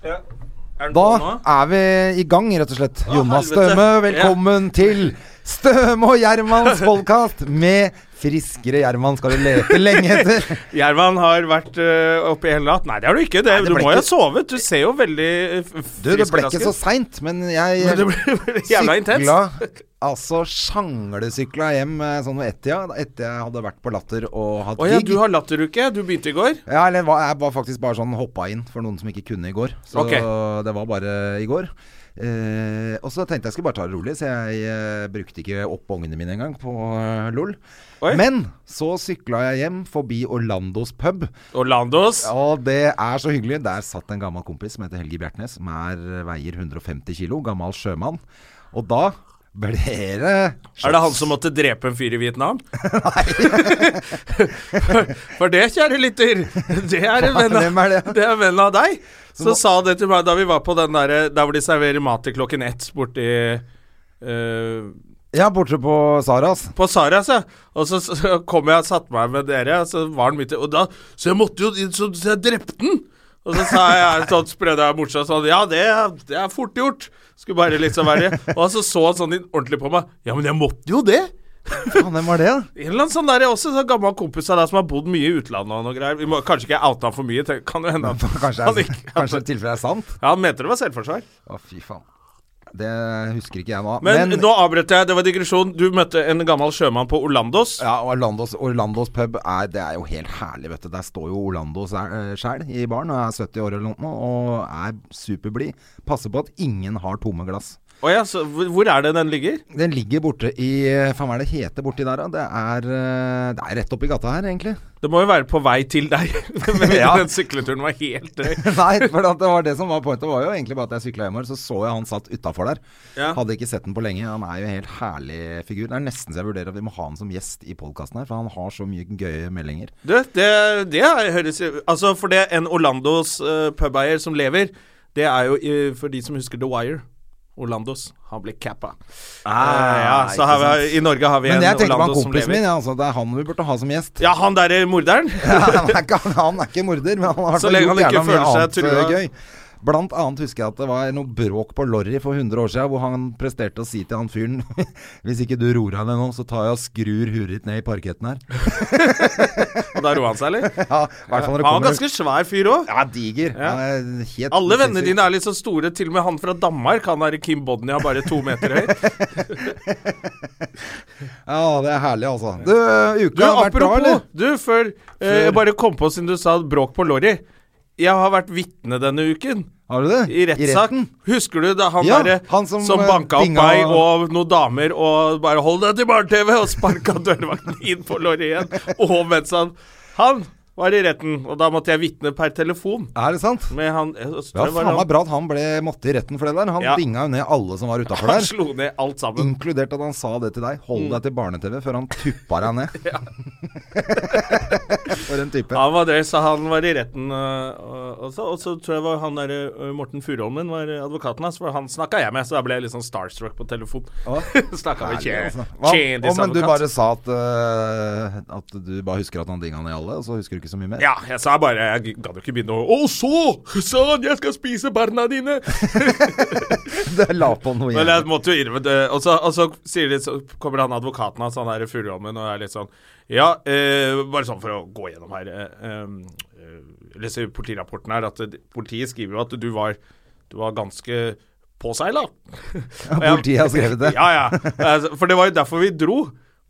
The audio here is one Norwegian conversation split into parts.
Da er vi i gang, rett og slett. Jonas helvete. Støme, velkommen til Støme og Gjermans podkast med friskere Gjerman skal du lete lenge etter. Gjerman har vært uh, oppe i hele natt. Nei, det har du ikke. Det, Nei, det du må jo ha sovet. Du ser jo veldig frisk f- f- Du, det ble ikke så ut. seint, men jeg Men det ble jævla sykla Altså sjanglesykla hjem eh, sånn ved ett-tida, etter jeg hadde vært på Latter og hatt Å ja, du har latteruke. Du begynte i går. Ja, eller jeg var faktisk bare sånn hoppa inn for noen som ikke kunne i går. Så okay. det var bare i går. Eh, og så tenkte jeg skulle bare ta det rolig, så jeg eh, brukte ikke opp ungene mine engang på eh, LOL. Oi. Men så sykla jeg hjem forbi Orlandos pub, Orlandos. og det er så hyggelig. Der satt en gammel kompis som heter Helge Bjertnæs, som er, veier 150 kilo, gammel sjømann. Og da ble det Er det han som måtte drepe en fyr i Vietnam? for, for det, kjære lytter, det er en venn Hvem er det? av, det er en venn av deg. Som nå- sa det til meg da vi var på den der, Der hvor de serverer mat til klokken ett borti uh, Ja, borte på Saras. På Saras, ja. Og så, så kom jeg og satte meg med dere, og så var han midt i Og da Så jeg måtte jo Så, så jeg drepte den! Og så sa jeg sånn, sprødde jeg morsomt sånn Ja, det, det er fort gjort. Skulle bare liksom være Og så så han sånn ordentlig på meg. Ja, men jeg måtte jo det! Faen, hvem var det, da? En eller annen sånn der, også sånn gammel kompis av deg som har bodd mye i utlandet og noe greier. Vi må kanskje ikke oute han for mye. tenk- Kan jo hende at Kanskje, han kanskje tilfellet er sant? Ja, han mente det var selvforsvar. Å, fy faen. Det husker ikke jeg nå. Men, nå avbrøt jeg. Det var digresjon. Du møtte en gammel sjømann på Orlandos. Ja, Orlandos, Orlandos pub er, det er jo helt herlig, vet du. Der står jo Orlandos sjæl i baren og er 70 år eller noe og er superblid. Passer på at ingen har tomme glass. Å ja, så hvor, er det den ligger? Den ligger borte i Faen, hva er det heter borti der, da? Det er, eh, det er rett oppi gata her, egentlig. Det må jo være på vei til deg. Men Ja. Den sykleturen var helt drøy. Nei, for det var det som var pointet. var jo egentlig bare at jeg sykla hjemover, så så jeg han satt utafor der. Ja. Hadde ikke sett den på lenge. Han er jo en helt herlig figur. Det er nesten så jeg vurderer at vi må ha han som gjest i podkasten her, for han har så mye gøye meldinger. Du, det, det høres Altså, for det en Orlandos uh, pubeier som lever, det er jo uh, for de som husker The Wire. Orlandos. Han ble cappa. Ah, ja, så har vi. I Norge har vi Men en jeg tenkte på han Orlandos som kompisen min. Ja, altså, det er han vi burde ha som gjest. Ja, han derre morderen? Ja, han, er ikke, han er ikke morder, men han har Så lenge han ikke føler seg trua. eh, gøy. Blant annet husker jeg at det var noe bråk på Lorry for 100 år siden, hvor han presterte å si til han fyren Hvis ikke du ror deg ned nå, så tar jeg og skrur huet ditt ned i parketten her. Og da roa han seg, eller? Ja, i hvert fall når det Han var kommer ganske svær fyr òg. Ja, diger. Ja. Han er helt Alle vennene dine er litt så store. Til og med han fra Danmark, han der Kim Bodnia, bare to meter høy. Ja, det er herlig, altså. Du, uka Du, har vært bra, eller? Du, før eh, Jeg bare kom på, siden du sa bråk på Lorry. Jeg har vært vitne denne uken. Har du det? I rettssak. Husker du da han Ja, han som, som, eh, banka opp meg og noen damer og bare 'hold deg til barne-TV' og sparka dørvakten inn på Lorry igjen. Og mens han Han var i retten, og da måtte jeg vitne per telefon. Er det sant? Med han Ja, det var faen meg bra at han ble måtte i retten for det der. Han Ja. dinga jo ned alle som var utafor Han der. slo ned alt sammen. Inkludert at han sa det til deg. Hold deg til barne-TV før han tuppa deg ned. For en type. Han var det, så han var i retten. uh, og, og, så, tror jeg var han der uh, Morten Furuholmen var advokaten hans, for han snakka jeg med, så da ble jeg litt sånn starstruck på telefon. Snakka med kjendisadvokat. kje- altså. Men du bare sa at, uh, at du bare husker at han dinga ned alle, og så husker du ikke så mye mer? Ja, jeg sa bare Jeg gadd jo ikke begynne å Å, så! Sånn, jeg skal spise barna dine! Det la på noe Men jeg måtte jo innrømme det. Og så, og så, de, så kommer han advokaten hans, han derre Furuholmen, og er litt sånn Ja, eh, bare sånn for å gå gjennom her. Eh, eh, leser politirapporten her at eh, politiet skriver jo at du var Du var ganske påseila. Politiet har skrevet det. Ja, ja. Altså, For det var jo derfor vi dro.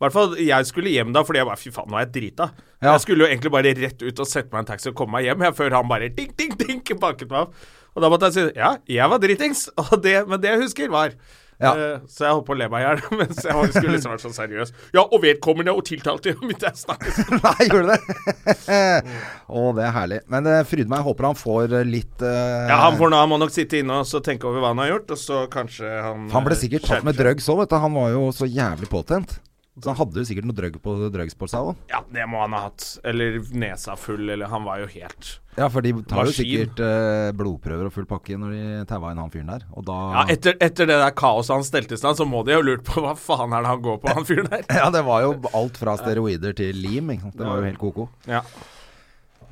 I hvert fall jeg skulle hjem da, fordi jeg bare Fy faen, nå er jeg drita. Ja. Jeg skulle jo egentlig bare rett ut og sette meg en taxi og komme meg hjem, jeg, før han bare ding, ding, ding, banket meg opp. Og da måtte jeg si ja, jeg var dritings, og det, men det jeg husker, var Ja. Uh, så jeg holdt på å le meg i hjel mens jeg skulle liksom vært så seriøs. Ja, og vedkommende og tiltalte mitt jeg snakket. Nei, gjorde det? Å, det er herlig. Men uh, fryder meg. Jeg håper han får eh, litt uh... Ja, han, får nå, han må nok sitte inne og så tenke over hva han har gjort, og så kanskje han Han ble eh, sikkert tatt med drugs òg, vet du. Han var jo så jævlig påtent. Så han hadde jo sikkert noe drøgg på, drugs på seg òg. Ja, det må han ha hatt. Eller nesa full, eller Han var jo helt Ja, for de tar jo sikkert eh, blodprøver og full pakke når de taua inn han fyren der. Og da Ja, etter, etter det der kaoset han stelte i stand, så må de jo lurt på hva faen er det han går på, han fyren der. Ja, det var jo alt fra steroider til lim. Ikke sant? Det var jo helt ko-ko. Ja.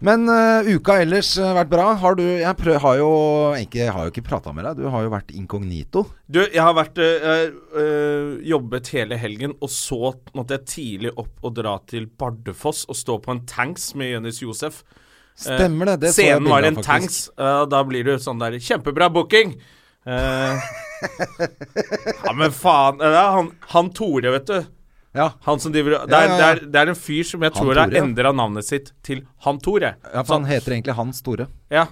Men uh, uka ellers uh, vært bra. Har du Jeg prøv, har jo ikke, har jo ikke prata med deg. Du har jo vært inkognito. Du, jeg har vært uh, jobbet hele helgen, og så måtte jeg tidlig opp og dra til Bardufoss og stå på en tanks med Jonis Josef. Stemmer det. Det Scenen var en tanks. da blir det sånn der Kjempebra booking! Eh, ja, men faen. Han, han Tore, vet du. Ja. Han som driver Det er, ja, ja. Det er, det er en fyr som jeg tror har endra navnet sitt til Han Tore. ja, for han heter egentlig Hans Store. Ja.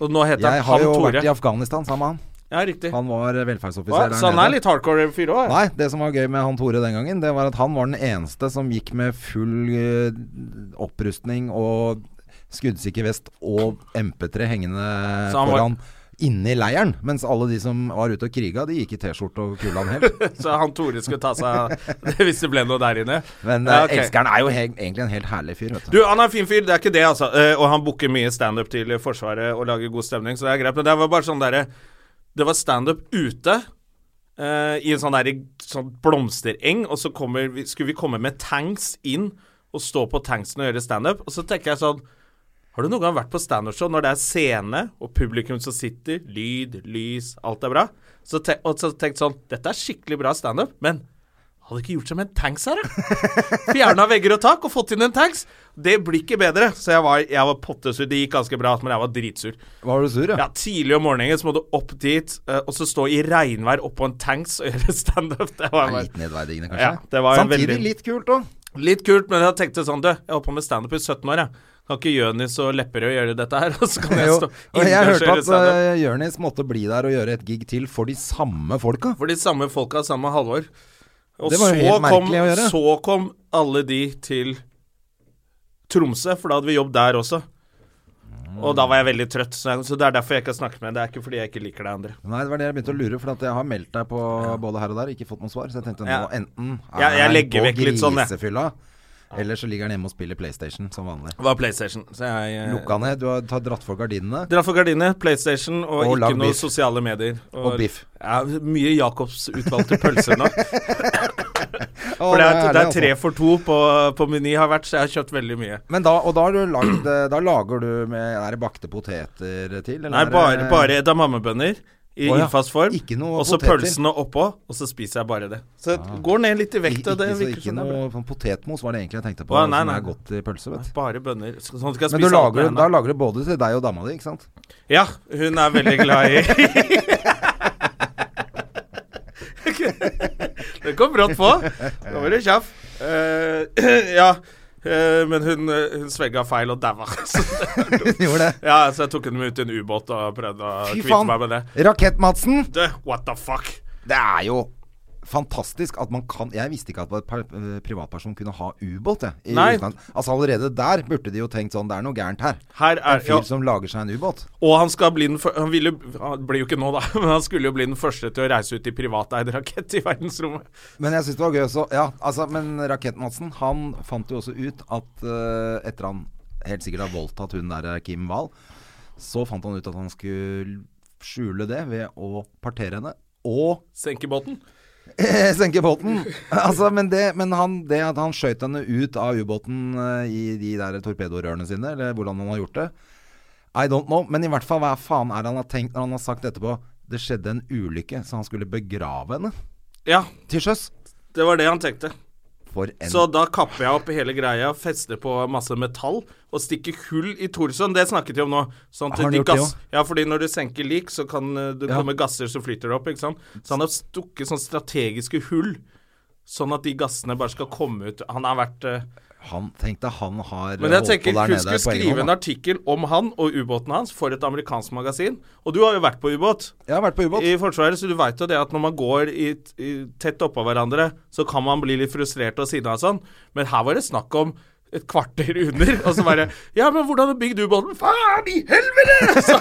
Og nå heter Jeg han har jo vært i Afghanistan sammen med han. Ja, riktig. Han var velferdsoffiser. Ja, Så han er litt hardcore fyr òg? Nei, det som var gøy med han Tore den gangen, det var at han var den eneste som gikk med full eh, opprustning og skuddsikker vest og MP3 hengende han var- foran inne i leiren. Mens alle de som var ute og kriga, de gikk i T-skjorte og kulan helt. Så han Tore skulle ta seg av hvis det ble noe der inne. Men Ja, okay. elskeren er jo he egentlig en helt herlig fyr, vet du. Du, han er en fin fyr, det er ikke det, altså. Eh, og han booker mye standup til Forsvaret og lager god stemning, så det er greit. Men det var bare sånn derre Det var standup ute. Uh, I en sånn der sånn blomstereng, og så kommer vi, skulle vi komme med tanks inn og stå på tanksen og gjøre standup. Og så tenker jeg sånn Har du noen gang vært på standup-show når det er scene og publikum som sitter, lyd, lys, alt er bra? Så te og så tenkt sånn Dette er skikkelig bra standup, men hadde ikke gjort med en tanks her, da? Fjerna vegger og tak og fått inn en tanks. Det blir ikke bedre. Så jeg var, jeg var pottesur. Det gikk ganske bra, men jeg var dritsur. Var du sur, ja? Ja, Tidlig om morgenen så må du opp dit, eh, og så stå i regnvær oppå en tanks og gjøre standup. Det var bare litt nedverdigende, kanskje. Ja, det var Samtidig veldig- litt kult òg. litt kult, men jeg tenkte sånn Du, jeg holdt på med standup i 17 år, jeg. Kan ikke Jonis og Lepperød gjøre dette her? Og så kan jeg stå og jeg hørte gjøre at uh, Jonis måtte bli der og gjøre et gig til for de samme folka. For de samme folka, samme Halvor. Og Det var jo så helt kom, merkelig å gjøre. så kom alle de til Tromsø, for da hadde vi jobb der også. Og da var jeg veldig trøtt, så, det er derfor jeg ikke har snakket med deg. Det er ikke fordi jeg ikke liker deg, André. Nei, det var det jeg begynte å lure, for jeg har meldt deg på både her og der, ikke fått noe svar. Så jeg tenkte nå enten er jeg, jeg legger på vekk litt sånn, jeg. Eller så ligger han hjemme og spiller PlayStation som vanlig. Det var PlayStation. Så jeg eh, Lukka ned, du har dratt for gardinene. Dratt for gardinene, PlayStation og, Og ikke noe biff. sosiale medier. Og biff. Ja, mye Jacobs utvalgte pølser nå. For det er, det er altså. tre for to på, på Meny har vært, så jeg har kjøpt veldig mye. Men da, og da har du lagd eh, Da lager du med Er det bakte poteter til? eller Nei, er bare, bare edamamebønner i oh, ja, innfast form. Og så pølsene oppå, og så spiser jeg bare det. Så det går ned litt i vekt, Ikke, og det ikke som er bra. noe sånn potetmos var det egentlig jeg tenkte på, Ah, nei, som nei. er godt i pølse, vet du. Bare bønner. Sånn skal jeg spise Men alt lager, med da lager du både til deg og dama di, ikke sant? Ja, hun er veldig glad i Det kom brått på. Nå var du kjapp. Uh, ja, men hun, uh, hun svelga feil og daua. Gjorde det. ja, så jeg tok henne med ut i en ubåt og prøvde å kvitte meg med det. Rakett-Madsen! What the fuck? Det er jo fantastisk at man kan Jeg visste ikke at en eh, privatperson kunne ha ubåt. Altså Allerede der burde de jo tenkt sånn Det er noe gærent her. Her En er fyr ja, som lager seg en ubåt. Og han skal bli den første, Han ville blir jo ikke nå, da, men han skulle jo bli den første til å reise ut i privateid rakett i verdensrommet. Men jeg syns det var gøy også. Ja, altså, men Rakett-Madsen han fant jo også ut at uh, etter han helt sikkert har voldtatt hun der eh, Kim Wahl, så fant han ut at han skulle skjule det ved å partere henne. Og Senke båten. senke båten. altså, men det, men han, det at han skjøt henne ut av ubåten eh, i de der torpedorørene sine, eller hvordan han har gjort det, I don't know. Men i hvert fall, hva faen er det han har tenkt når han har sagt etterpå Det skjedde en ulykke, så han skulle begrave henne Ja, til sjøs. det var det han tenkte. For en Så da kapper jeg opp hele greia, fester på masse metall og stikker hull i torsoen. Det snakket vi om nå. Sånn at de gass, ja, fordi når du senker lik, så kan eh, det Ja. komme gasser som flyter opp. ikke sant? Så han har stukket sånn strategiske hull, sånn at de gassene bare skal komme ut. Han har vært Han tenkte han har Men jeg tenker hun skulle på skrive en artikkel om han og ubåten hans for et amerikansk magasin. Og du har jo vært på ubåt Jeg har vært på ubåt. i Forsvaret, så du veit jo det at når man går i, i, tett oppå hverandre, så kan man bli litt frustrert og sinna og sånn. Men her var det snakk om et kvarter under, og så bare Ja, men hvordan har du ubåten? Faen i helvete! Så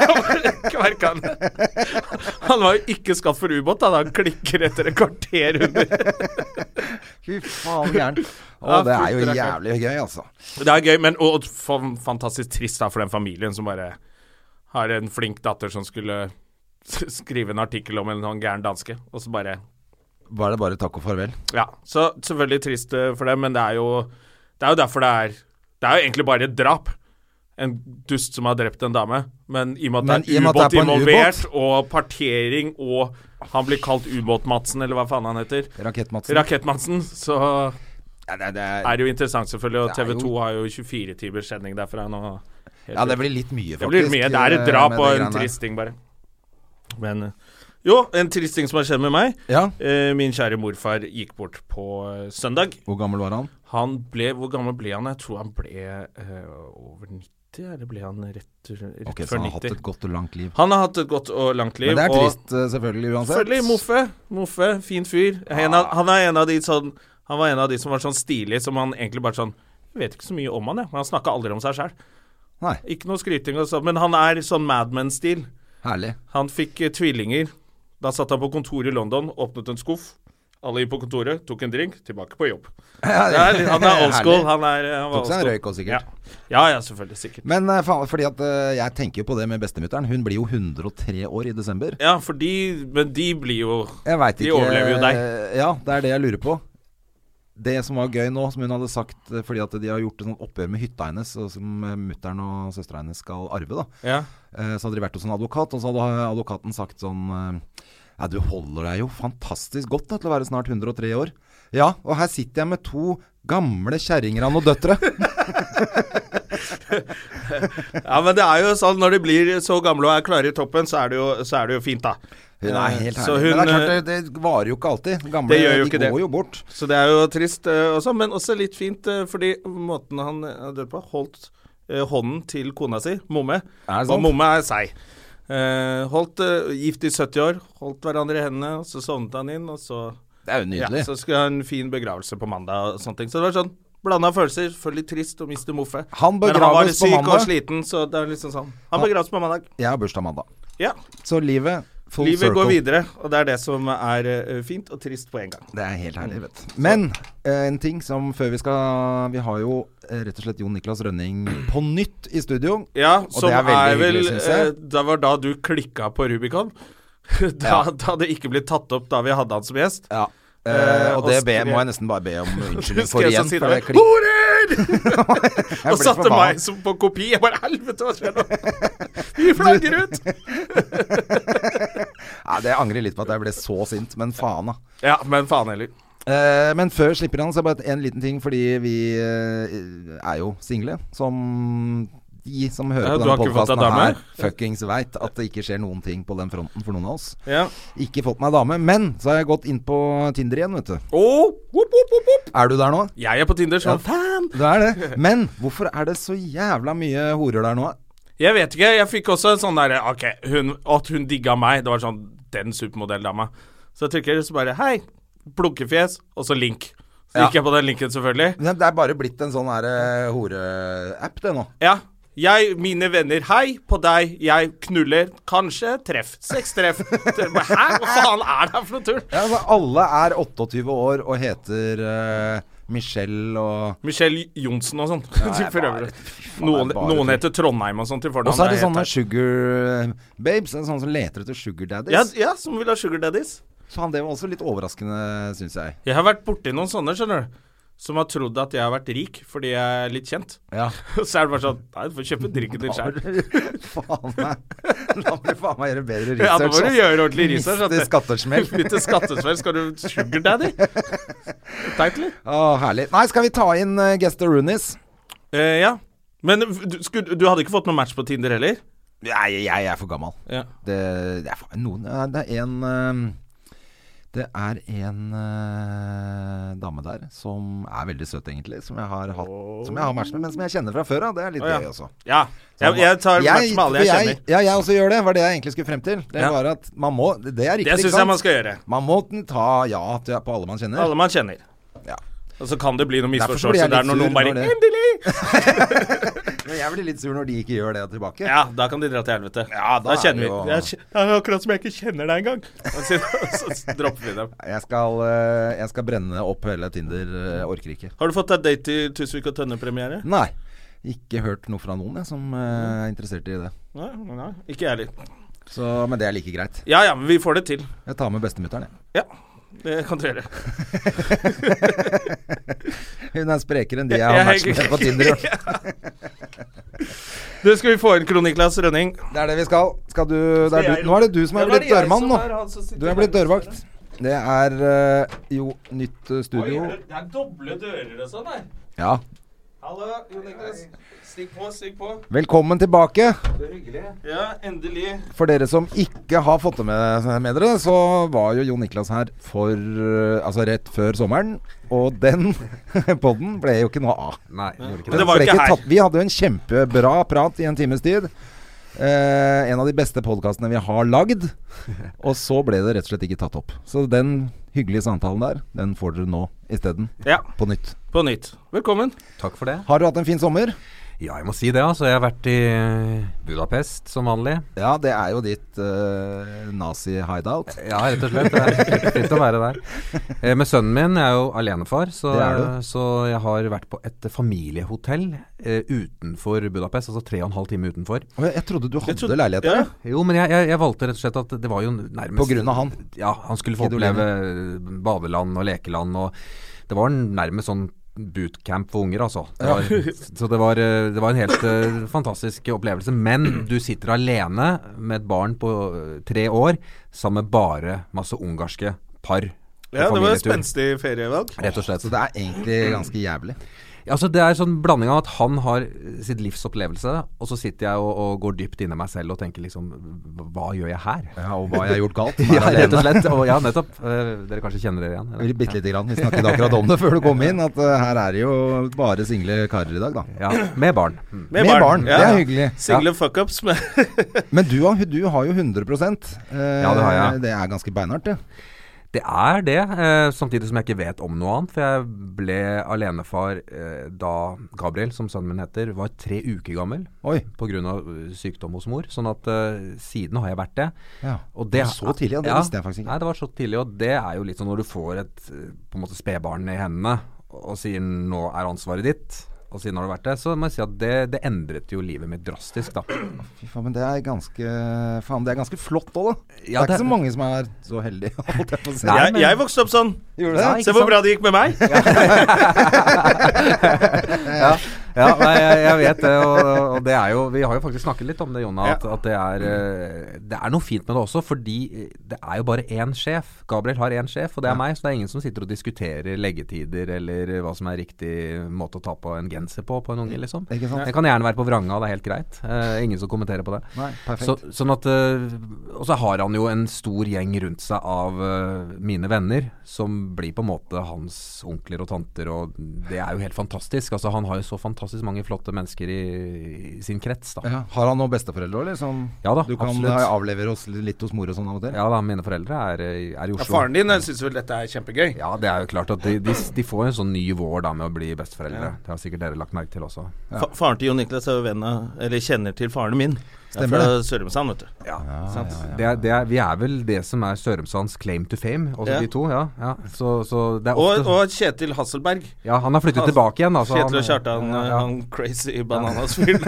kverka han. Han var jo ikke skapt for ubåt, da. Han klikker etter et kvarter under. Fy faen gæren. Å, Ja, det er jo jævlig gøy, altså. Det er gøy, men og, og fantastisk trist da for den familien som bare har en flink datter som skulle skrive en artikkel om en sånn gæren danske, og så bare Var det bare takk og farvel? Ja. Så selvfølgelig trist eh, for dem, men det er jo Det er jo derfor det er Det er jo egentlig bare et drap. En dust som har drept en dame. Men i og med at det er ubåt er involvert, og partering, og han blir kalt Ubåt-Madsen, eller hva faen han heter, Rakett-Madsen. Rakett-Madsen, så Ja, det, det er, er det jo interessant, selvfølgelig. Og TV 2 jo- har jo 24 timers sending derfra nå. Ja, det blir litt mye, faktisk. Det blir mye. Det er et eh, drap og en trist ting, bare. Men eh, Jo, en trist ting som har skjedd med meg. Ja. Eh, min kjære morfar gikk bort på søndag. Hvor gammel var han? Han ble Hvor gammel ble han? Jeg tror han ble uh, over 90, eller ble han rett, rett Ok, Så han har hatt et godt og langt liv. Han har hatt et godt og langt liv. Men det er trist, eh, selvfølgelig, uansett. Selvfølgelig Moffe. Moffe, fin fyr. En av, han er en av de sånn Han var en av de som var sånn stilig, som han egentlig bare sånn Jeg vet ikke så mye om han, jeg. Men han snakka aldri om seg sjæl. Ikke noe skryting og sånn, men han er sånn Madman-stil. herlig. Han fikk eh, tvillinger. Da satt han på kontoret i London, åpnet en skuff. Alle inn på kontoret, tok en drink, tilbake på jobb. Det er, han er old school. Han er, eh, han var Tok seg en røyk òg, sikkert. Ja. ja, ja, selvfølgelig. Sikkert. Men eh, faen, fordi at eh, jeg tenker jo på det med bestemutteren. Hun blir jo 103 år i desember. Ja, for de Men de blir jo Jeg ikke, De overlever jo deg. Ja, det er det jeg lurer på. Det som var gøy nå, som hun hadde sagt fordi at de har gjort et sånt oppgjør med hytta hennes, og som mutter'n og søstera hennes skal arve, da. Ja. Så hadde de vært hos en advokat, og så hadde advokaten sagt sånn Ja, du holder deg jo fantastisk godt da, til å være snart 103 år. Ja, og her sitter jeg med to gamle kjerringer noen døtre. ja, men det er jo sånn når de blir så gamle og er klare i toppen, så er det jo, så er det jo fint, da. Hun er helt Så herlig. Men det er eh, klart, det, det varer jo ikke alltid. Gamle Det gjør jo de ikke det. går jo bort. Så det er jo trist uh, også, men også litt fint, uh, fordi måten han eh, døde på, holdt uh, hånden til kona si, Momme. Og? Momme er seig. Eh, holdt eh, gift i 70 år, holdt hverandre i hendene, så sovnet han inn, og så Det er jo Ja, nydelig. så skulle han ha en fin begravelse på mandag og sånne ting. Så det var sånn blanda følelser. Selvfølgelig trist å miste Moffe. Han Men han var syk og sliten, så det er liksom sånn. Han Han- begraves på mandag. Jeg har bursdag mandag. Ja. Så livet full Livet circle. går videre, og det er det som er eh, fint og trist på en gang. Det er helt herlig, vet du. Men eh, en ting som før vi skal Vi har jo eh, rett og slett Jon Niklas Rønning på nytt i studio. Ja, som det er er, vel hyggelig, Det var da du klikka på Rubicon. da, Ja. da det ikke ble tatt opp da vi hadde han som gjest. Ja. Uh, og og det be, må jeg nesten bare be om unnskyldning for igjen. For det? det klikk... Horer! Og satte meg som på kopi. Jeg bare Helvete, hva skjer nå? Vi flagger ut! Ja, det angrer litt på at jeg ble så sint, men faen, da. Ja, men faen heller. Eh, men før slipper han, så er bare en liten ting, fordi vi eh, er jo single. Som de som hører Ja, på denne podkasten her, fuckings veit at det ikke skjer noen ting på den fronten for noen av oss. Ja. Ikke fått meg dame, men så har jeg gått inn på Tinder igjen, vet du. Oh, whoop, whoop, whoop. Er du der nå? Jeg er på Tinder som fan. Det er det. Men hvorfor er det så jævla mye horer der nå? Jeg vet ikke. Jeg fikk også en sånn derre Ok, hun, at hun digga meg. Det var sånn Den supermodelldama. Så jeg trykker så bare Hei. Blunkefjes. Og så link. Så Ja. gikk jeg på den linken, selvfølgelig. Det er bare blitt en sånn her eh, hore-app, det nå. Ja. Jeg, mine venner, hei på deg. Jeg knuller. Kanskje treff. Seks treff. Hæ? Hva faen er det her for noe tull? Ja, altså, alle er 28 år og heter uh, Michelle og Michelle Johnsen og sånn. Ja, bare-. Noen, noen heter Trondheim og sånt til Og så er det sånne sugar babes. det er Sånne som leter etter sugar daddies. ja, ja, som vil ha sugar daddies. Så han, det var også litt overraskende, syns jeg. Jeg har vært borti noen sånne, skjønner du. Som har trodd at jeg har vært rik fordi jeg er litt kjent. Ja. Så er det bare sånn Nei, du får kjøpe drikken din sjøl. faen meg La meg faen meg gjøre bedre research. Ja, da må du gjøre ordentlig research. det- skattesmell. Litt skattesmell. Skal du sugar daddy? Teit, eller? Å, herlig. Nei, skal vi ta inn uh, Gester Roonies? Eh, ja. Men du, skulle, du hadde ikke fått noen match på Tinder heller? Nei, jeg er for gammel. Ja. Det, det er noen Det er en eh, Det er en uh, dame der som er veldig søt, egentlig. Som jeg har hatt Som jeg har match med, men som jeg kjenner fra før av. Det er litt oh, ja. gøy også. Ja. Jeg, jeg tar match med alle jeg jeg, kjenner. Ja, jeg også gjør det. Var det jeg egentlig skulle frem til. Det Ja. var at man må Det er riktig, Det syns jeg man skal gjøre. Man må ta ja til, på alle man kjenner. Alle man kjenner. Ja. Og så kan det bli noen misforståelser der når noen bare når Endelig! Men jeg blir litt sur når de ikke gjør det tilbake. Ja, da kan de dra til helvete. Ja, da da kjenner er jo- vi jeg, Det er akkurat som jeg ikke kjenner deg engang. Så, så dropper vi dem. Jeg skal, eh, jeg skal brenne opp hele Tinder. Jeg Orker ikke. Har du fått deg date til Tusvik og Tønne-premiere? Nei. Ikke hørt noe fra noen jeg, som eh, er interessert i det. Nei, nei, ikke jeg heller. Men det er like greit. Ja ja, men vi får det til. Jeg tar med bestemutteren, jeg. Ja, det kan du gjøre. Hun er sprekere enn de jeg har match med på Tinder. Du, skal vi få inn Kroniklas Rønning? Det er det vi skal. skal du, det er du, nå er det du som er blitt dørmann nå. Du er blitt dørvakt. Det er eh, jo nytt studio. Oi, det er doble dører og sånn her. Ja. Hallo, Jon Niklas. Stikk på, stikk på. Velkommen tilbake. Ja, endelig. For dere som ikke har fått det med, med dere, så var jo Jon Niklas her for eh, Altså rett før sommeren. Og den podden ble jo ikke noe av. Nei, gjorde ikke Men det. det var ikke her. tatt- vi hadde jo en kjempebra prat i en times tid. Eh, en av de beste podkastene vi har lagd. Og så ble det rett og slett ikke tatt opp. Så den hyggelige samtalen der, den får dere nå isteden. Ja, På nytt. på nytt. Velkommen. Takk for det. Har du hatt en fin sommer? Ja, jeg må si det. altså. Jeg har vært i Budapest som vanlig. Ja, det er jo ditt uh, nazi-hideout. Ja, rett og slett. Det er fint- å være der. Eh, med sønnen min. Jeg er jo alenefar, så, Det er du. så jeg har vært på et familiehotell eh, utenfor Budapest. Altså tre og en halv time utenfor. Jeg, trodde du hadde trodde- leilighet ja. Jo, men jeg, jeg, jeg valgte rett og slett at det var jo nærmest På grunn av han? Ja, han skulle få oppleve badeland og lekeland. Og det var nærmest sånn bootcamp for unger, altså. Det var, så det var, eh, det var en helt uh, fantastisk opplevelse. Men du sitter alene med et barn på eh, tre år sammen med bare masse ungarske par. Ja, det var et spenstig ferievalg. Rett og slett. Så det er egentlig ganske jævlig. Ja, altså Det er sånn blanding av at han har eh, sitt livs opplevelse, og så sitter jeg og, og går dypt inni meg selv og tenker liksom Hva gjør jeg her? Ja, og hva har jeg gjort galt. Ja, rett og slett. Og ja, nettopp. Eh, dere kanskje kjenner dere igjen? eller? Bitte lite grann. Vi snakket akkurat om det før du kom inn, at eh, her er det jo bare single karer i dag, da. Ja, med barn. Mm. Med barn. Det er hyggelig. Single fuckups med Men du, har- du har jo 100 eh, Ja, det har jeg. Det er ganske beinhardt, det. Det er det, eh, samtidig som jeg ikke vet om noe annet. For jeg ble alenefar eh, da Gabriel, som sønnen min heter, var tre uker gammel Oi. pga. sykdom hos mor. Sånn at eh, siden har jeg vært det. Ja. Og det, Så tidlig, ja, det visste jeg faktisk ikke. Nei, det var så tidlig, og det er jo litt sånn når du får et eh, på en måte spedbarn i hendene og sier 'nå er ansvaret ditt', og siden har det vært det, så må jeg si at det, det endret jo livet mitt drastisk, da. Fy faen, men det er ganske Faen, det er ganske flott òg, da. Ja, det er det- ikke så mange som er så heldige, holdt jeg på å si. Nei, jeg, men- jeg vokste opp sånn. Gjorde du Ja, Se hvor sant? bra det gikk med meg. ja, ja nei, jeg, jeg vet det, og, og det er jo Vi har jo faktisk snakket litt om det, Jonna, at, at det er eh, Det er noe fint med det også, fordi eh, det er jo bare én sjef. Gabriel har én sjef, og det er meg. Så det er ingen som sitter og diskuterer leggetider eller hva som er riktig måte å ta på en genser på på en unge, liksom. Den kan gjerne være på vranga, det er helt greit. Uh, ingen som kommenterer på det. Nei. Så, sånn at uh, Og så har han jo en stor gjeng rundt seg av uh, mine venner, som blir på en måte hans onkler og tanter, og det er jo helt fantastisk. Altså Han har jo så fantastisk mange flotte mennesker i, i sin krets, da. ja. Har han noen besteforeldre, òg, liksom? Ja da, du kan absolutt. avlevere oss litt hos mor og sånn av og til? Ja da, mine foreldre er, er i Ja, Oslo. faren din syns vel dette er kjempegøy. Ja, det er jo klart at de, de, de får en sånn ny vår da med å bli besteforeldre. Det har sikkert dere lagt merke til også. Fa faren til Jon Niklas er jo venn av Eller kjenner til faren min. Stemmer det. Fra Sørumsand, vet du. Ja, sant? Det er, det er, vi er vel det som er Sørumsands claim to fame, også Ja. de to. ja, ja. Så, så det er Og, ofte og Kjetil Hasselberg. Ja, han har flyttet Altså, tilbake igjen. Altså, Kjetil og han- Kjartan, ja, ja. han crazy bananas-fyren.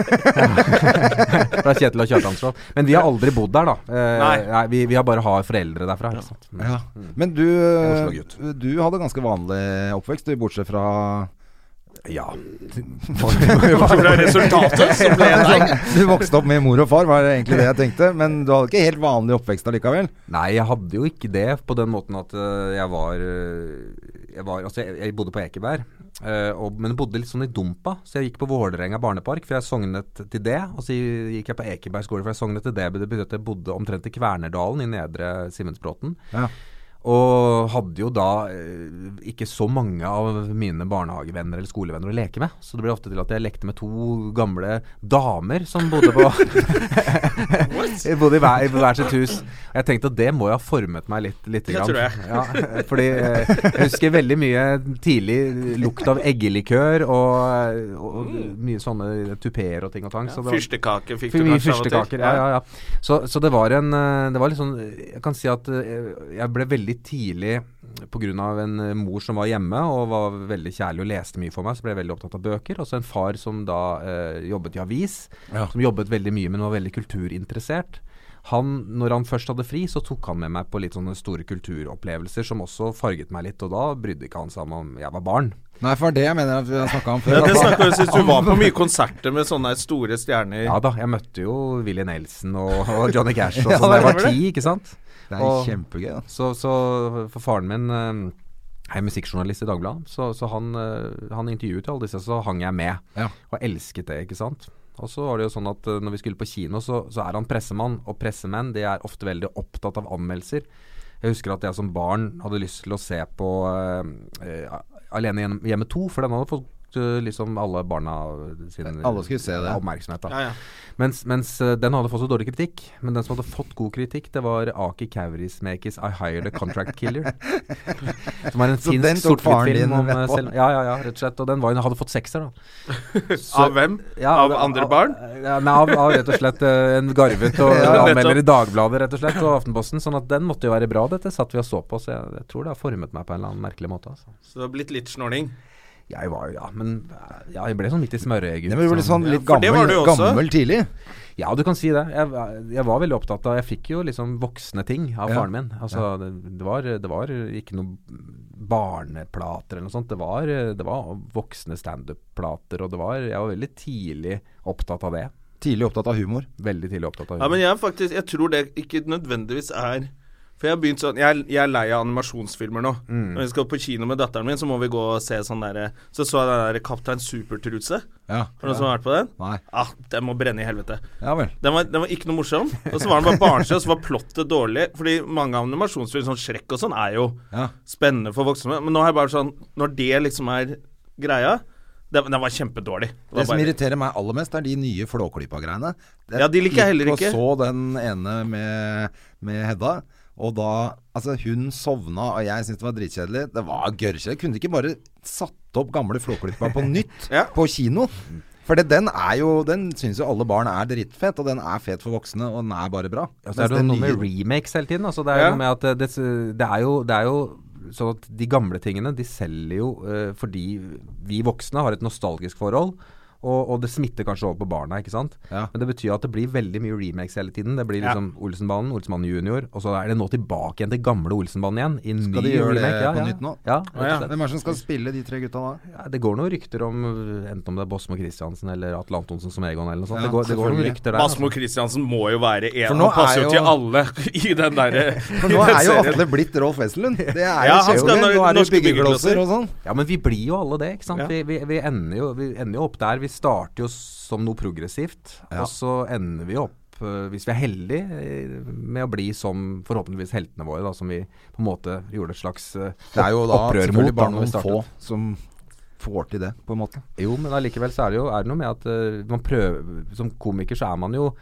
Fra Kjetil og Kjartansvold. Men vi har aldri bodd der, da. Eh, Nei. nei, vi, vi har bare har foreldre derfra. Mm. Ja. Men du, du hadde ganske vanlig oppvekst, bortsett fra Ja. Fra resultatet som ble nei. Du vokste opp med mor og far, var egentlig det jeg tenkte. Men du hadde ikke helt vanlig oppvekst allikevel? Nei, jeg hadde jo ikke det på den måten at eh, jeg var eh, Jeg, var, altså, jeg, jeg bodde på Ekeberg, eh, og, men bodde litt sånn i Dumpa. Så jeg gikk på Vålerenga barnepark, for jeg sognet til det. Og så gikk jeg på Ekeberg skole, for jeg sognet til det. Det betydde at jeg bodde omtrent i Kvernerdalen, i nedre Simensbråten. Ja. Og hadde jo da eh, ikke så mange av mine barnehagevenner eller skolevenner å leke med. Så det ble ofte til at jeg lekte med to gamle damer som bodde på Bodde i hver, i hver sitt hus. Og jeg tenkte at det må jo ha formet meg litt. litt Det grann. tror jeg. Ja, fordi eh, jeg husker veldig mye tidlig lukt av eggelikør og, og mye sånne tupeer og ting og tang. Ja, Fyrstekake fikk du kanskje av og til. Ja, ja, ja. Så, så det var en eh, Det var litt sånn Jeg kan si at jeg ble veldig tidlig Pga. en eh, mor som var hjemme og var veldig kjærlig og leste mye for meg, så ble jeg veldig opptatt av bøker. Og så en far som da eh, jobbet i avis, som jobbet veldig mye, men var veldig kulturinteressert. Han, når han først hadde fri, så tok han med meg på litt sånne store kulturopplevelser som også farget meg litt, og da brydde ikke han seg om om jeg var barn. Nei, for det jeg mener at vi har snakka om før. Ja, det at- snakket vi om sist. Du var på mye konserter med sånne store stjerner. Ja da, jeg møtte jo Willy Nelson og, og Johnny Cash og sånn da jeg var det var ti, ikke sant? Det er Og- kjempegøy. Da. Så, så for faren min jeg er musikkjournalist i Dagbladet, så, så han, eh, han intervjuet alle disse, så hang jeg med. Ja. Og elsket det, ikke sant. Og så var det jo sånn at eh, når vi skulle på kino, så, så er han pressemann, og pressemenn de er ofte veldig opptatt av anmeldelser. Jeg husker at jeg som barn hadde lyst til å se på uh, eh, Alene hjem- hjemme 2, for den hadde fått eh, liksom alle barna sin Alle se det. oppmerksomhet. da Ja, ja. mens, mens eh, den hadde fått så dårlig kritikk. Men den som hadde fått god kritikk, det var Aki Kaurismäkis 'I Hired a Contract Killer'. som er en finsk sortfilm om eh, selv, Ja, ja, ja, rett og slett. Og den var, hadde fått sekser, da. Så- Av hvem? Ja, av andre barn? Ja, nei, av, av rett og slett eh, en garvet og anmelder i. Dagbladet rett og slett og Aftenposten. Sånn at den måtte jo være bra, dette satt vi og så på. Så jeg, jeg tror det har formet meg på en eller annen merkelig måte. Altså. Så det har blitt litt snorning. Jeg var ja, men eh, ja, jeg ble sånn midt i smørøyet, Men du ble sånn- sånn litt for det var gammel, ja, gammel tidlig. Ja, du kan si det. Jeg, jeg var veldig opptatt av Jeg fikk jo liksom voksne ting av Ja. faren min. Altså, det, det, var, det var ikke noen barneplater eller noe sånt. Det var, det var voksne standup-plater, og det var Jeg var veldig tidlig opptatt av det. Tidlig opptatt av humor. Veldig tidlig opptatt av humor. Ja, men jeg er faktisk Jeg tror det ikke nødvendigvis er For jeg har begynt sånn Jeg, jeg er lei av animasjonsfilmer nå. Mm. Når vi skal på kino med datteren min, så må vi gå og se sånn derre Så så jeg den derre Kaptein Supertruse. Ja. Har du noen som har vært på den? Nei. Ah, den må brenne i helvete. Ja vel. Den var, den var ikke noe morsom. Og så var den bare barnslig, og så var plottet dårlig. Fordi mange animasjonsfilmer, sånn Shrek og sånn, er jo Ja. spennende for voksne. Men nå har jeg bare sånn Når det liksom er greia Den, den var kjempedårlig. Det var Det som bare- irriterer meg aller mest, er de nye Flåklypa-greiene. Ja, de liker jeg heller ikke. Og så den ene med, med Hedda. Og da Altså, hun sovna, og jeg syntes det var dritkjedelig. Det var gørrkjedelig. Kunne de ikke bare satt opp gamle Flåklypa på nytt Ja. på kino? For det, den er jo Den syns jo alle barn er drittfett, og den er fet for voksne, og den er bare bra. Ja, så er det den noe med nye- remakes hele tiden. Altså, det er Ja. noe med at det, det, det, er jo, det er jo sånn at de gamle tingene, de selger jo eh, fordi vi voksne har et nostalgisk forhold. Og, og det smitter kanskje over på barna, ikke sant. Ja. Men det betyr at det blir veldig mye remakes hele tiden. Det blir liksom Olsenbanen, Olsenbanen junior, og så er det nå tilbake igjen til gamle Olsenbanen igjen. I Skal ny de gjøre det remake. ja, på ja. nytt nå? Ja, ja. Hvem er det som skal spille de tre gutta da? Ja, det går noen rykter om enten om det er Bosmo Christiansen eller Atle Antonsen som Egon eller noe sånt. Ja, det, går, det går noen rykter der. Bosmo Christiansen må jo være en Han passer er jo til alle i den derre For nå er jo Atle blitt Rolf Wesenlund. Det er jo Ja, han kjempegøy. Nå er det byggeklosser og sånn. Ja, men vi blir jo alle det, ikke sant. Ja. Vi, vi, vi, ender jo, vi ender jo opp der. Vi starter jo som noe progressivt, Ja. og så ender vi opp, øh, hvis vi er heldige, eh, med å bli som forhåpentligvis heltene våre, da, som vi på en måte gjorde et slags øh, Det er jo da selvfølgelig bare noen få som får til det, på en måte. Jo, men allikevel så er det jo er det noe med at man prøver Som komiker så er man jo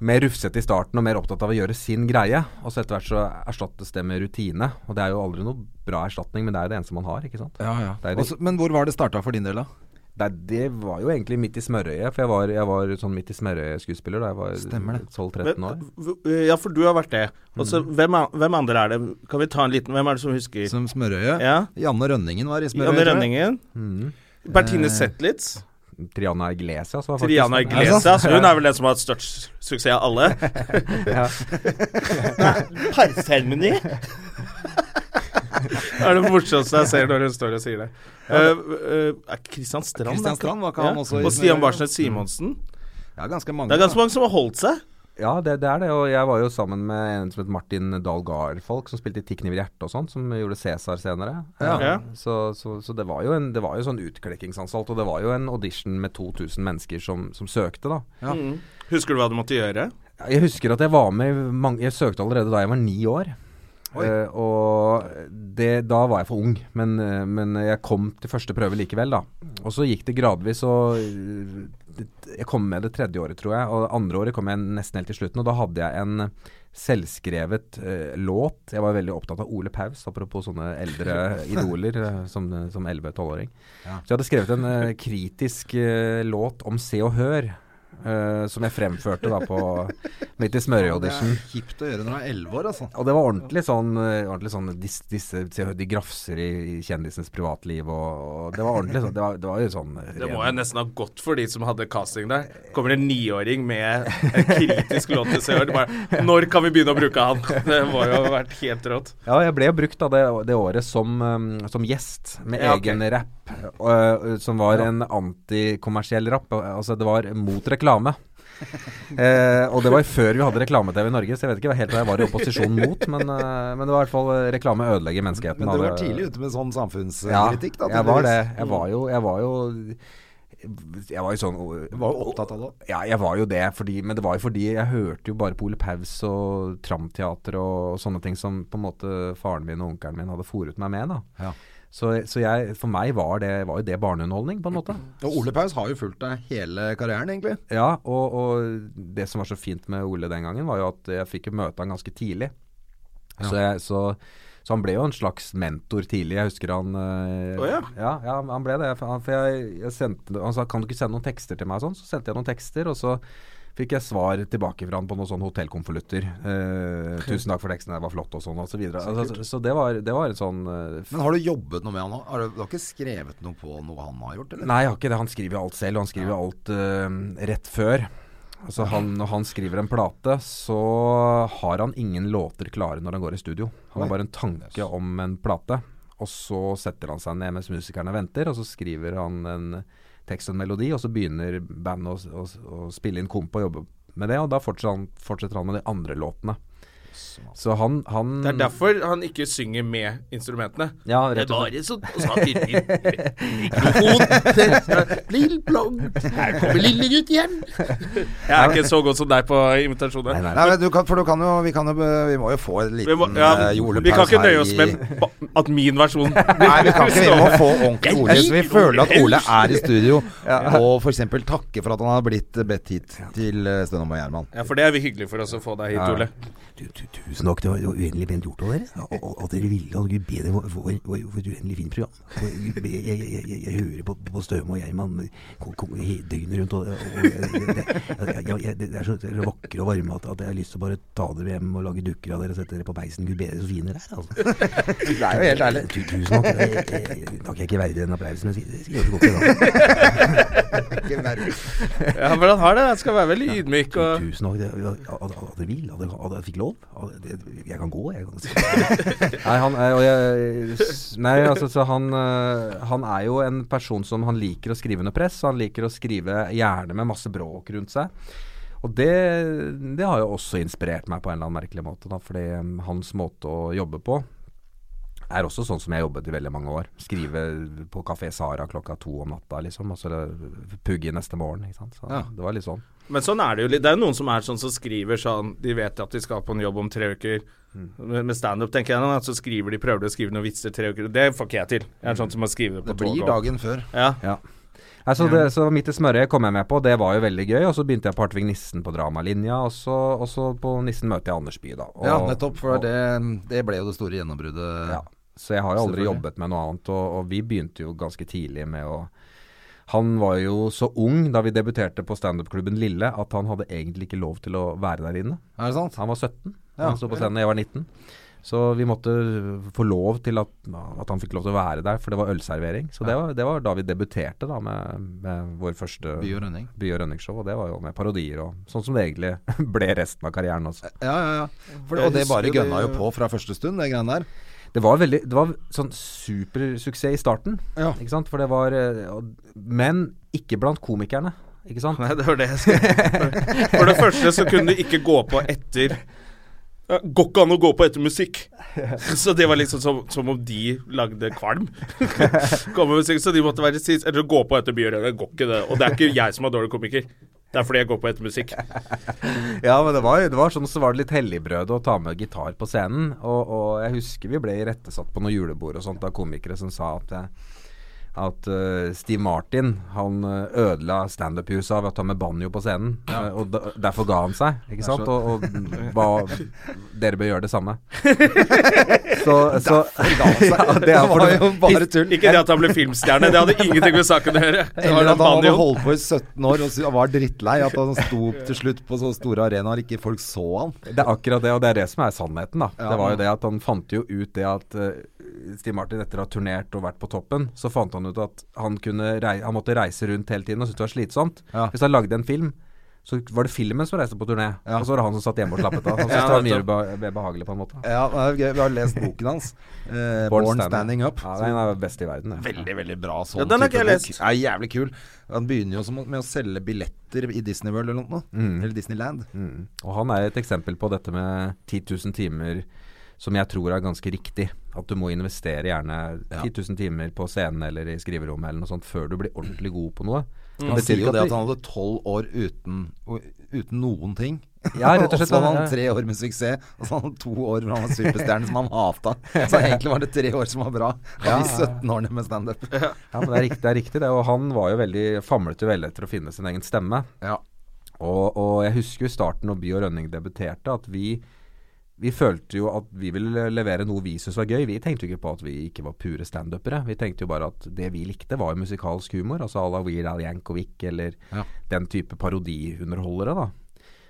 mer rufsete i starten og mer opptatt av å gjøre sin greie. Og så etter hvert så erstattes det med rutine. Og det er jo aldri noe bra erstatning, men det er jo det eneste man har, ikke sant. Ja, ja. Det det. Også, men hvor var det starta for din del, da? Nei, det var jo egentlig midt i smørøyet. For jeg var, jeg var sånn midt i smørøyet-skuespiller da jeg var Stemmer det. 12-13 år. Ja, for du har vært det. Og så, hvem, hvem andre er det? Kan vi ta en liten Hvem er det som husker? Som Smørøye? Ja. Janne Rønningen var i smørøyet. Janne. Rønningen. Mm. Bertine Eh, Zetlitz. Triana Iglesias var faktisk Triana. Iglesias. Hun er vel den som har hatt størst suksess av alle. Ja. Parseremoni. det er det morsomste jeg ser når hun står og sier det. Uh, uh, Kristian Strand, Christian? Strand var ikke han også Og Stian? Barsnes Simonsen. Ja, ganske mange. Det er ganske mange som har holdt seg. Ja, det, det er det. Og jeg var jo sammen med en som het Martin Dahl Gahr-folk, som spilte i Ti kniver i hjertet og sånn, som gjorde Cæsar senere. Ja. Ja. Så, så, så det var jo en det var jo sånn utklekkingsanstalt, og det var jo en audition med 2000 mennesker som, som søkte, da. Mm. Husker du hva du måtte gjøre? Jeg husker at jeg var med i mange Jeg søkte allerede da jeg var ni år. Eh, og det, da var jeg for ung, men, eh, men jeg kom til første prøve likevel, da. Og så gikk det gradvis, og eh, jeg kom med det tredje året, tror jeg. Og andre året kom jeg nesten helt til slutten, og da hadde jeg en selvskrevet uh, låt. Jeg var veldig opptatt av Ole Paus, apropos sånne eldre idoler som, som 11-12-åring. Så jeg hadde skrevet en uh, kritisk låt om Se og Hør. Eh, som jeg fremførte da på midt i Det smørøyaudition. er kjipt å gjøre når du er elleve år, altså. Og det var ordentlig sånn, eh, ordentlig sånn dis, disse, De grafser i, i kjendisenes privatliv og, og Det var ordentlig sånn Det var, det var jo sånn Det må jo nesten ha gått for de som hadde casting der. Kommer det en niåring med en kritisk låt til seer. Bare Når kan vi begynne å bruke han? Det må jo ha vært helt rått. Ja, jeg ble jo brukt da det, det året som, um, som gjest, med Ja, egen egen rapp, og, uh, som var en antikommersiell rapp. Altså, det var mot reklame. Eh, og det var før vi hadde reklame-TV i Norge, så jeg vet ikke helt hva jeg var i opposisjon mot, men, eh, men det var i hvert fall eh, reklame ødelegger menneskeheten. Men du var tidlig ute med sånn ja, samfunnskritikk, da. jeg var det. Jeg var jo, jeg var jo jeg var jo sånn Du var jo opptatt av det. Ja, jeg var jo det, fordi, men det var jo fordi jeg hørte jo bare på Ole Paus og Tramteater og sånne ting som på en måte faren min og onkelen min hadde fòret meg med. da. Ja. Så, så jeg, for meg var, det, var jo det barneunderholdning, på en måte. Og Ole Paus har jo fulgt deg hele karrieren, egentlig. Ja, og, og det som var så fint med Ole den gangen, var jo at jeg fikk jo møte han ganske tidlig. Så, jeg, så, så han ble jo en slags mentor tidlig. Jeg husker han øh, oh, ja. ja, ja, han ble det. For, han, for jeg, jeg sendte, han sa kan du ikke sende noen tekster til meg og sånn. Så sendte jeg noen tekster, og så fikk jeg svar tilbake fra han på noen sånne hotellkonvolutter. Eh, 'Tusen takk for teksten, det var flott', og sånn og så videre. Altså, så det var, det var en sånn uh, Men har du jobbet noe med han? Har du, du har ikke skrevet noe på noe han har gjort, eller? Nei, jeg har ikke det. Han skriver jo alt selv, og han skriver jo alt uh, rett før. Altså han, Når han skriver en plate, så har han ingen låter klare når han går i studio. Han har bare en tanke om en plate, og så setter han seg ned mens musikerne venter, og så skriver han en tekst og en melodi, og så begynner bandet å, å, å spille inn komp og jobbe med det, og da fortsetter han, fortsetter han med de andre låtene. Så han, han Det er derfor han ikke synger med instrumentene. Ja, Det rett er og slett. bare så å snakke inn i mikrofon. Lill blogg, her kommer lille gutt hjem. Jeg er ikke så god som deg på imitasjoner. Nei, nei. Du kan, for du kan jo vi, kan jo vi må jo få en liten må, ja, eh, Ole vi kan ikke nøye oss med at min versjon Nei, vi kan ikke Vi må få ordentlig Ole. Så vi føler at Ole Ole er i studio, og f.eks. takke for at han har blitt bedt hit til eh, Stønholm og Gjerman. Ja, for det er vi hyggelig for oss å få deg hit, Ole. Du, tu- Tusen takk, det var uendelig pent gjort av dere. Og- og- At dere ville at Gud bedre for, et uendelig fint program. Jeg, jeg, jeg, jeg, jeg hører på, på Støme og Gjerman døgnet rundt. Og, og det, er så, er vakre og varme at, jeg har lyst til å bare ta dere hjem og lage dukker av dere og sette dere på peisen. Gud bedre, så fine dere er. Altså. Det er jo helt ærlig. Tusen takk. Da kan jeg, er ikke verdig den applausen, jeg skal gjøre så godt jeg kan. Ikke. Ja, men han har det. Han skal være veldig ydmyk og Tusen takk. hadde jeg vil, hadde jeg fikk lov. Jeg kan gå, jeg kan Nei, han er, og jeg, nei, altså, så han, øh, han er jo en person som han liker å skrive under press. Han liker å skrive gjerne med masse bråk rundt seg. Og det, det har jo også inspirert meg på en eller annen merkelig måte. Da, fordi um, hans måte å jobbe på er også sånn som jeg jobbet i veldig mange år. Skrive på Kafé Sara klokka to om natta, liksom. Og så pugge neste morgen. Ikke sant? Så Ja. Det var litt sånn. Men sånn er det jo litt. Det er jo noen som er sånn som skriver sånn De vet at de skal på en jobb om tre uker. Med med standup, tenker jeg, nå, så skriver de prøver de å skrive noen vitser tre uker. Det får ikke jeg til. Jeg er sånn som å skrive det Det blir tog dagen før. Ja. Ja. Altså, så, det, så Midt i smørøyet kom jeg med på, det var jo veldig gøy. Og så begynte jeg på Hartvig Nissen på dramalinja, og så, og så på Nissen møter jeg Anders Bye, da. Og, Ja, nettopp. For og- det, det ble jo det store gjennombruddet. Ja. Så jeg har jo aldri jobbet med noe annet, og, og vi begynte jo ganske tidlig med å Han var jo så ung da vi debuterte på standup-klubben Lille at han hadde egentlig ikke lov til å være der inne. Er det sant? Han var 17 Ja. han sto på scenen, jeg var 19. Så vi måtte få lov til at, at han fikk lov til å være der, for det var ølservering. Så det var, det var da vi debuterte da med, med vår første By og Rønning. By og Rønning-show. Og det var jo med parodier og sånn som det egentlig ble resten av karrieren også. Ja, ja, ja. For, og det bare gønna jo på fra første stund, det greiene der. Det var veldig Det var sånn supersuksess i starten. Ja. Ikke sant? For det var eh, Men ikke blant komikerne. Ikke sant? Nei, det var det jeg skrev. For det første så kunne du ikke gå på etter ja, Går ikke an å gå på etter musikk. Så det var liksom som, som om de lagde kvalm. Musikk, så de måtte være sist. Eller gå på etter Bjørn. Det går ikke, det. Og det er ikke jeg som er dårlig komiker. Det er fordi jeg går på ettermusikk. Ja, men det var, det var sånn så var det litt helligbrød å ta med gitar på scenen. Og, og jeg husker vi ble irettesatt på noen julebord og sånt av komikere som sa at jeg, at uh, Steve Martin han eh, ødela standup-huset av å ta med banjo på scenen. Eh, og da, derfor ga han seg, ikke sant? Og, og ba, dere bør gjøre det samme. så, så ja, det var jo bare tull. Ikke det at han ble filmstjerne, det hadde ingenting med saken å gjøre. Eller at han hadde holdt på i 17 år og var drittlei. At han sto til slutt på så store arenaer ikke folk så han. det er akkurat det, og det er det som er sannheten. da Ja. Det var jo det at Han fant jo ut det at Steve Martin etter å ha turnert og vært på toppen, så fant han ut at han, kunne rei han måtte reise rundt hele tiden og syntes det var slitsomt. Ja. Hvis han lagde en film, så var det filmen som reiste på turné, Ja. og så var det han som satt hjemme og slappet av. Han syntes Ja, det var mye be behagelig, på en måte. Ja, det er gøy. Vi har lest boken hans. Eh, Born, Standing Up. Ja, Den er best i verden. Ja. Veldig, veldig bra sånn Ja, den har ikke type jeg bok. lest. Ja, jævlig kul. Han begynner jo som, med å selge billetter i Disney World eller noe. Eller Disneyland. Mm. Og han er et eksempel på dette med 10 000 timer som jeg tror er ganske riktig. At du må investere gjerne 10 000 timer på scenen eller i skriverommet eller noe sånt før du blir ordentlig god på noe. Det Han betyr sier jo det at han hadde tolv år uten, uten noen ting. Ja, rett og slett, så hadde han tre år med suksess, og så hadde han to år hvor han var superstjerne som han hata. Så egentlig var det tre år som var bra. Av de 17 årene med standup. Ja, men det er riktig, det er riktig det. Og han var jo veldig famlet jo veldig etter å finne sin egen stemme. Ja. Og, og jeg husker jo i starten når By og Rønning debuterte, at vi vi følte jo at vi ville levere noe vi syntes var gøy. Vi tenkte jo ikke på at vi ikke var pure standupere. Vi tenkte jo bare at det vi likte, var musikalsk humor. Altså à la Weird Al Yankovic eller Ja. den type parodiunderholdere, da.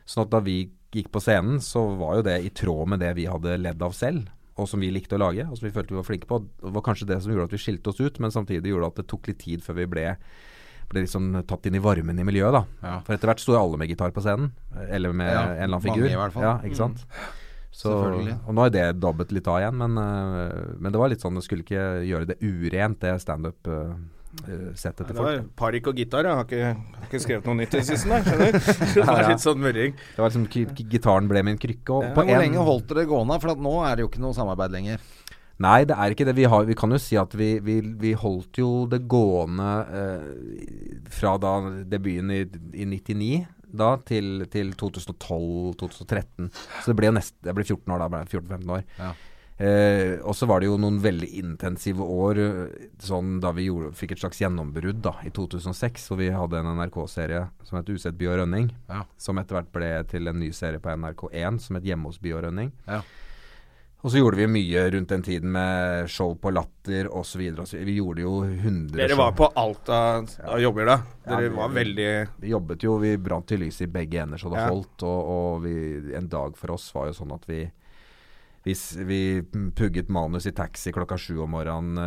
Sånn at da vi gikk på scenen, så var jo det i tråd med det vi hadde ledd av selv. Og som vi likte å lage, og som vi følte vi var flinke på. Det var kanskje det som gjorde at vi skilte oss ut, men samtidig gjorde at det tok litt tid før vi ble ble liksom tatt inn i varmen i miljøet, da. Ja. For etter hvert sto jo alle med gitar på scenen. Eller med Ja, en eller annen figur. mange i hvert fall. Ja, ikke sant? Så, og nå er det dabbet litt av igjen, men, øh, men det var litt sånn Det skulle ikke gjøre det urent, det standup-settet Det til var folk. parik og gitar. Jeg har ikke, har ikke skrevet noe nytt i det siste, nei, skjønner du. Det var litt sånn murring. Det var liksom Gitaren ble min krykke. Og på hvor en- lenge holdt dere det gående? For at nå er det jo ikke noe samarbeid lenger. Nei, det er ikke det. Vi, har, vi kan jo si at vi, vi, vi holdt jo det gående eh, fra da debuten i, i 99 da til, til 2012-2013. Så det ble jo nest, Jeg ble 14 år da. 14-15 år. Ja. Eh, og så var det jo noen veldig intensive år eh, sånn da vi gjorde, fikk et slags gjennombrudd da i 2006. Hvor vi hadde en NRK-serie som het Usett by og rønning. Ja. Som etter hvert ble til en ny serie på NRK1 som het Hjemme hos by og rønning. Ja. Og så gjorde vi mye rundt den tiden med show på Latter osv. Vi gjorde jo 100 Dere var på alt av, av jobber da. Ja, Dere vi- var veldig Vi jobbet jo, vi brant til lys i begge ender så det Ja. holdt. Og, og vi, en dag for oss var jo sånn at vi hvis vi pugget manus i taxi klokka sju om morgenen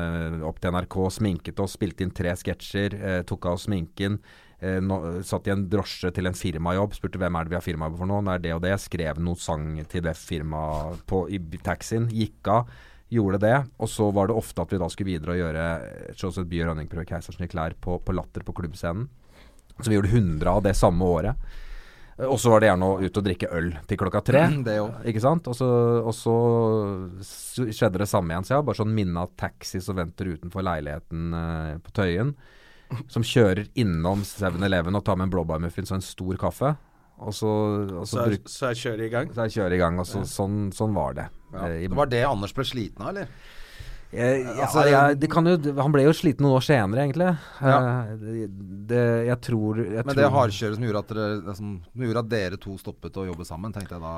eh, opp til NRK, sminket oss, spilte inn tre sketsjer, eh, tok av oss sminken. Eh, satt i en drosje til en firmajobb, spurte hvem er det vi har firmajobb for nå, det er det og det. Skrev noen sang til det firmaet i taxien, gikk av. Gjorde det, og så var det ofte at vi da skulle videre og gjøre et By og Rønningprøve Keisersen i klær på, på Latter på klubbscenen. Så vi gjorde 100 av det samme året. Og så var det gjerne å ut og drikke øl til klokka tre. Det òg. Ikke sant? Og så, og så skjedde det samme igjen. Så jeg har bare sånn minne av taxi som venter utenfor leiligheten eh, på Tøyen. Som kjører innom 7-Eleven og tar med en blåbærmuffins og en stor kaffe. Og så, og så, Så, bruk, så jeg kjører i gang. så jeg kjører i gang. Og så, sånn, sånn var det. Eh, i- Det var det Anders ble sliten av, eller? Jeg, ja, Altså, jeg, det kan jo, han ble jo sliten noen år senere, egentlig. Ja. Eh, det, det, jeg tror jeg Men tror, det hardkjøret som gjorde, at dere, som, som gjorde at dere to stoppet å jobbe sammen, tenkte jeg da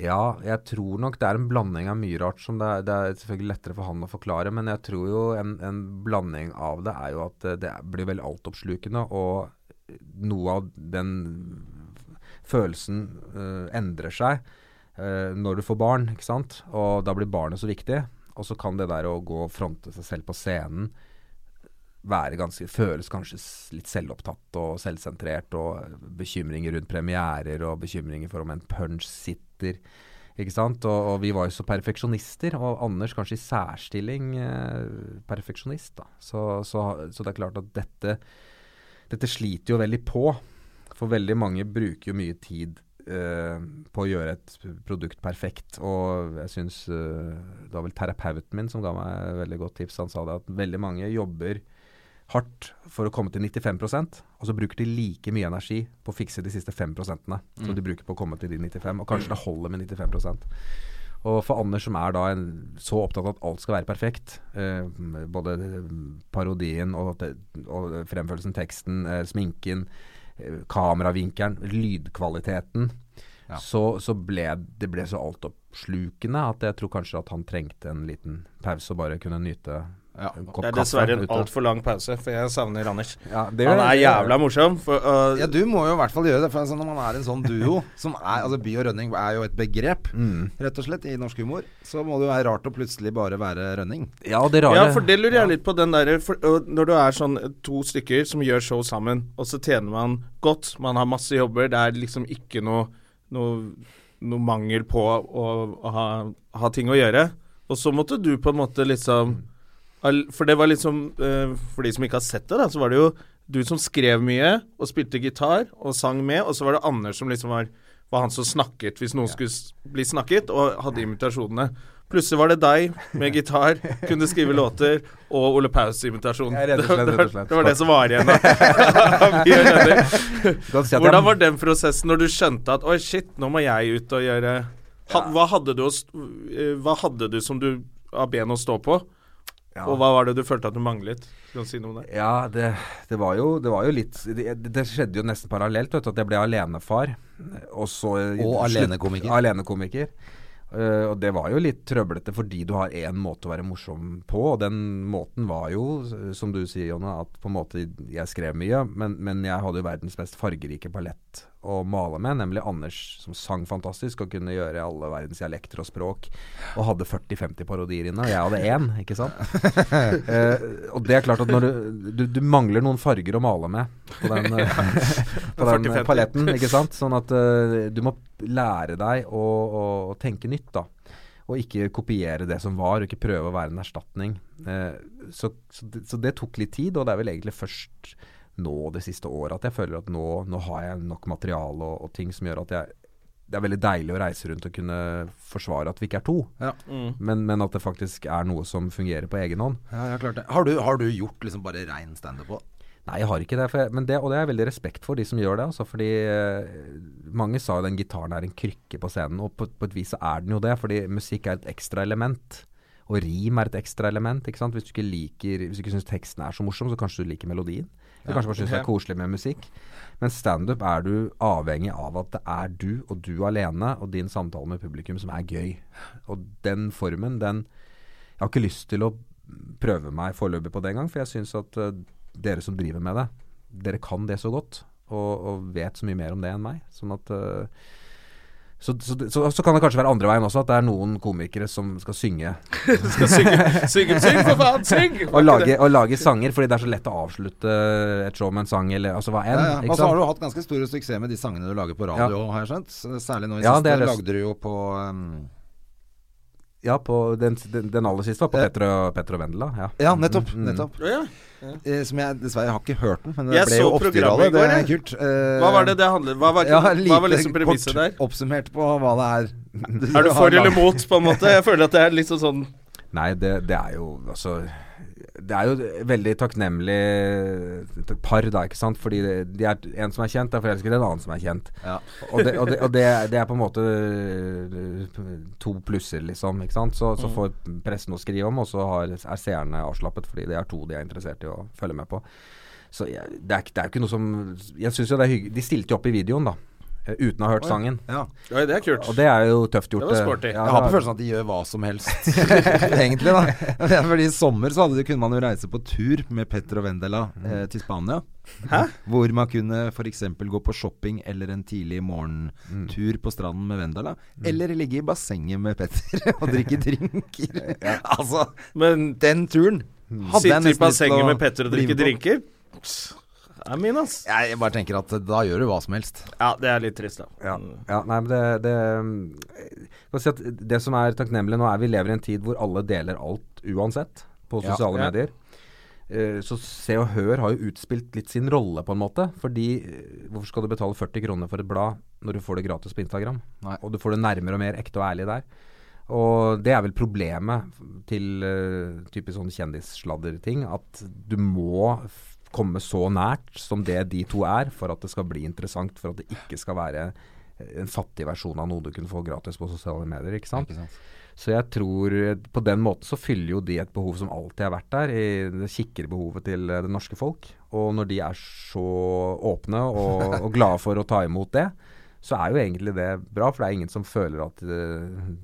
Ja, jeg tror nok det er en blanding av mye rart som det er, det er selvfølgelig lettere for han å forklare, men jeg tror jo en, en blanding av det er jo at eh, det blir veldig altoppslukende, og noe av den følelsen uh, endrer seg Uh, når du får barn, ikke sant? Og da blir barnet så viktig. Og så kan det der å gå og fronte seg selv på scenen være ganske, føles kanskje litt selvopptatt og selvsentrert, og bekymringer rundt premierer og bekymringer for om en punch sitter. Ikke sant? Og, og vi var jo så perfeksjonister, og Anders kanskje i særstilling eh, perfeksjonist. da. Så, så, så det er klart at dette, dette sliter jo veldig på. For veldig mange bruker jo mye tid eh, på å gjøre et produkt perfekt. Og jeg syns eh, Det var vel terapeuten min som ga meg et veldig godt tips. Han sa det at veldig mange jobber hardt for å komme til 95% og så bruker de like mye energi på å fikse de siste 5% som de bruker på å komme til de 95 Og kanskje det holder med 95% og for Anders som er da en, så opptatt av at alt skal være perfekt, eh, både parodien og, og fremførelsen, teksten, eh, sminken, kameravinkelen, lydkvaliteten, Ja. så, så ble det ble så altoppslukende at jeg tror kanskje at han trengte en liten pause og bare kunne nyte Ja. kopp Det er kaffe dessverre en altfor lang pause, for jeg savner Anders. Ja, det- Han er jævla morsom. For, uh, Ja, du må jo i hvert fall gjøre det. For altså, når man er en sånn duo som er Altså By og Rønning er jo et begrep, Mm. rett og slett, i norsk humor. Så må det jo være rart å plutselig bare være Rønning. Ja, det rare Ja, for det lurer jeg litt på den der, for- uh, Når du er sånn to stykker som gjør show sammen, og så tjener man godt, man har masse jobber, det er liksom ikke noe, noe, noe mangel på å, å ha, ha ting å gjøre. Og så måtte du på en måte liksom al- For det var liksom eh, For de som ikke har sett det, da, så var det jo du som skrev mye og spilte gitar og sang med, og så var det Anders som liksom var, var han som snakket hvis noen skulle bli snakket, og hadde invitasjonene. Plutselig var det deg med gitar, kunne skrive låter, og Ole Paus-invitasjon. Ja, Det, det, var det som var igjen. da. Hvordan var den prosessen når du skjønte at oi, shit, nå må jeg ut og gjøre hva, hadde du eh, hva hadde du som du av ben å stå på? Ja. Og hva var det du følte at du manglet? Kan du si noe om det? Ja, det, det, var jo, det var jo litt det, det skjedde jo nesten parallelt, vet du, at jeg ble alenefar. Og så Og alenekomiker. Alenekomiker. Uh, og det var jo litt trøblete fordi du har én måte å være morsom på, og den måten var jo, som du sier, Jonne, at på en måte jeg skrev mye, men, men jeg hadde jo verdens mest fargerike palett å male med, nemlig Anders, som sang fantastisk og kunne gjøre alle verdens dialekter og språk, og hadde 40-50 parodier inne, og jeg hadde én, ikke sant? Eh, og det er klart at når du, du, du mangler noen farger å male med på den, eh, på den paletten, ikke sant? Sånn at uh, du må lære deg å, å, å tenke nytt, da. Og ikke kopiere det som var, og ikke prøve å være en erstatning. Eh, så, så, det, så det tok litt tid, og det er vel egentlig først nå det siste året at jeg føler at nå, nå har jeg nok materiale og, og ting som gjør at jeg det er veldig deilig å reise rundt og kunne forsvare at vi ikke er to, Ja. men, men at det faktisk er noe som fungerer på egen hånd. Ja, ja, klart det. Har du, har du gjort liksom bare rein standup på? Nei, jeg har ikke det. For jeg, men det og det er jeg veldig respekt for, de som gjør det. Altså, fordi eh, mange sa jo den gitaren er en krykke på scenen, og på, på et vis så er den jo det. Fordi musikk er et ekstra element. Og rim er et ekstra element. ikke sant? Hvis du ikke liker Hvis du ikke syns teksten er så morsom, så kanskje du liker melodien. Du kanskje bare syns det er koselig med musikk. Men standup er du avhengig av at det er du og du alene og din samtale med publikum som er gøy. Og den formen, den Jeg har ikke lyst til å prøve meg foreløpig på det engang, for jeg syns at uh, dere som driver med det, dere kan det så godt. Og, og vet så mye mer om det enn meg. Sånn at eh, så, så, så, så kan det kanskje være andre veien også, at det er noen komikere som skal synge. Skal synge, synge, syng for faen, syng! Og lage, og lage sanger, fordi det er så lett å avslutte et show med en sang, eller altså hva enn. Ja, ja. Og så har du hatt ganske stor suksess med de sangene du lager på radio, har jeg skjønt. Særlig nå i Ja, siste det. lagde du jo på um, Ja, på den, den, den aller siste var på. Petter og, Petter og Vendela. Ja. Ja, nettopp. Mm, mm. nettopp. Å, ja. Eh, som jeg dessverre har ikke hørt den, men det Jeg ble jo oppstyr av det. Det er kult. Eh, Hva var det det handlet Hva var, ja, hva lite var liksom premisset kort der? oppsummert på hva det er. Er du for eller mot, på en måte? Jeg føler at det er sånn sånn Nei, det, det er jo altså Det er jo veldig takknemlig par, da, ikke sant. Fordi det, de er, en som er kjent, er forelsket i en annen som er kjent. Ja. Og, det, og, det, og det, det er på en måte to plusser, liksom. Ikke sant? Så, så får pressen å skrive om, og så har, er seerne avslappet fordi det er to de er interessert i å følge med på. Så jeg, det, er, det er ikke noe som Jeg syns jo det er hyggelig De stilte jo opp i videoen, da. Eh, Uten å ha hørt sangen. Ja. Oi, det er kult. Og det er jo tøft gjort. Det var eh, sporty. ja, Jeg har på følelsen at de gjør hva som helst, egentlig. da Fordi I sommer så hadde, kunne man jo reise på tur med Petter og Vendela eh, til Spania. Hæ? Hvor man kunne f.eks. gå på shopping eller en tidlig morgentur på stranden med Vendela. Eller ligge i bassenget med Petter og drikke drinker. Altså, Men den turen hadde sitte i bassenget med Petter og drikke drinker? på. Er min, ass. Jeg bare tenker at da gjør du hva som helst. Ja, det er litt trist, da. Ja, ja nei, men det, det si at Det som er takknemlig nå, er vi lever i en tid hvor alle deler alt uansett på sosiale Ja. medier. Eh, så Se og Hør har jo utspilt litt sin rolle, på en måte. Fordi eh, hvorfor skal du betale 40 kroner for et blad når du får det gratis på Instagram? Nei. Og du får det nærmere og mer ekte og ærlig der. Og det er vel problemet til uh, typisk sånn kjendissladderting. At du må komme så nært som det de to er, for at det skal bli interessant. For at det ikke skal være eh, en fattig versjon av noe du kunne få gratis på sosiale medier. ikke sant? Ikke sant? Så jeg tror eh, på den måten så fyller jo de et behov som alltid har vært der, i det kikkerbehovet til eh, det norske folk. Og når de er så åpne og, og glade for å ta imot det, så er jo egentlig det bra. For det er ingen som føler at det,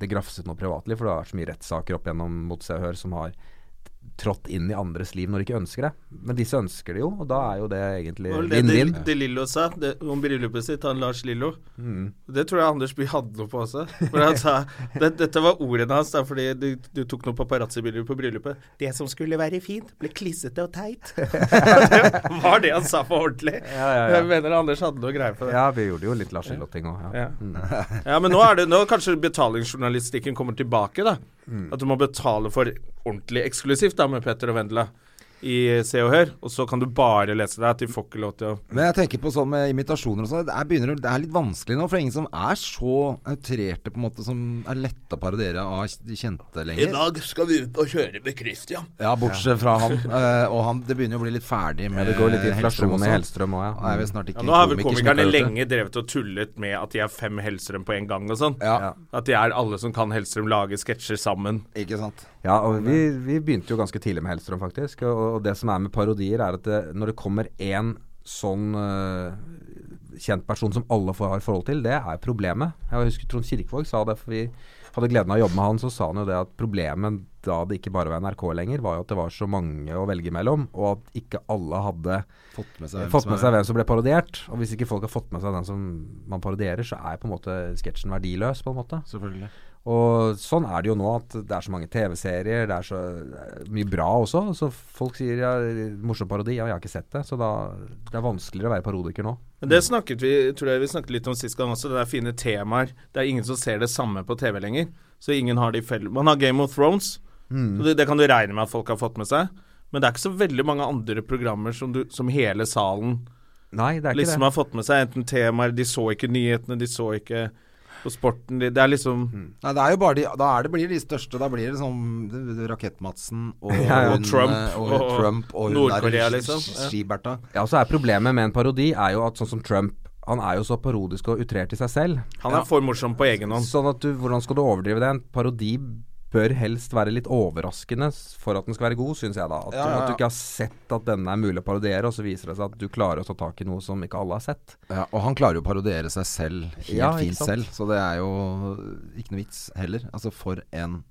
det grafset noe privatliv. For det har vært så mye rettssaker opp gjennom mot Se og Hør som har trådt inn i andres liv når de ikke ønsker det. Men disse ønsker det jo, og da er jo det egentlig vinn-vinn. Det, det Lillo sa det, om bryllupet sitt, han Lars Lillo. Mm. Det tror jeg Anders Bye hadde noe på også. For han sa det, Dette var ordene hans, da, fordi du, du tok noen paparazzi-bilder på bryllupet. Det som skulle være fint, ble klissete og teit. det var det han sa på ordentlig. Ja, ja, ja. Jeg mener Anders hadde noe greier for det. Ja, vi gjorde jo litt Lars Lillo-ting òg. Ja. Ja. ja, men nå er det Nå kanskje betalingsjournalistikken kommer tilbake, da. At du må betale for ordentlig eksklusivt da med Petter og Vendela i Se og Hør, og så kan du bare lese det. De får ikke lov til å Men jeg tenker på sånn med imitasjoner og sånn. Det, er det er litt vanskelig nå, for det er ingen som er så outrerte, på en måte, som er lette å parodiere av de kjente lenger. I dag skal vi ut og kjøre med Christian. Ja, bortsett fra han. eh, og han, det begynner jo å bli litt ferdig med Det går litt inflasjon i. Hellstrøm òg, ja. Nei, vi snart ikke Ja, nå har vel komiker komikerne lenge drevet og tullet med at de er fem Hellstrøm på en gang og sånn. Ja, At de er alle som kan Hellstrøm, lage sketsjer sammen. ikke sant. Ja, og vi, vi begynte jo ganske tidlig med Hellstrøm, faktisk. Og, og det som er med parodier, er at det, når det kommer én sånn uh, kjent person som alle får har forhold til, det er problemet. Jeg husker Trond Kirkevåg sa det, for vi hadde gleden av å jobbe med han. Så sa han jo det at problemet da det ikke bare var NRK lenger, var jo at det var så mange å velge mellom, og at ikke alle hadde Fått med seg, fått med seg hvem som ble parodiert. Og hvis ikke folk har fått med seg den som man parodierer, så er på en måte sketsjen verdiløs, på en måte. Selvfølgelig. Og sånn er det jo nå, at det er så mange TV-serier, det er så mye bra også. Så folk sier ja, morsom parodi, ja, jeg har ikke sett det. Så da det er vanskeligere å være parodiker nå. Men det snakket vi tror jeg vi snakket litt om sist gang også. Det er fine temaer. Det er ingen som ser det samme på TV lenger. Så ingen har de felles Man har Game of Thrones. Så det, det kan du regne med at folk har fått med seg. Men det er ikke så veldig mange andre programmer som, du, som hele salen Nei, liksom har fått med seg. Enten temaer De så ikke nyhetene, de så ikke på sporten. De, det er liksom Nei, det er jo bare de Da er det, blir det de største. Da blir det det Rakett-Madsen og, Ja, ja. og, Trump eh, og, og Trump og Nord-Korea, liksom. Skiberta. Ja, så er Problemet med en parodi er jo at sånn som Trump han er jo så parodisk og utrert i seg selv. Han er for morsom på egen hånd. Sånn at du, Hvordan skal du overdrive det? En parodi bør helst være litt overraskende for at den skal være god, syns jeg da. At, Ja, ja, at du ikke har sett at denne er mulig å parodiere, og så viser det seg at du klarer å ta tak i noe som ikke alle har sett. Ja, og han klarer jo å parodiere seg selv helt Ja, fint selv, så det er jo ikke noe vits heller. Altså, for en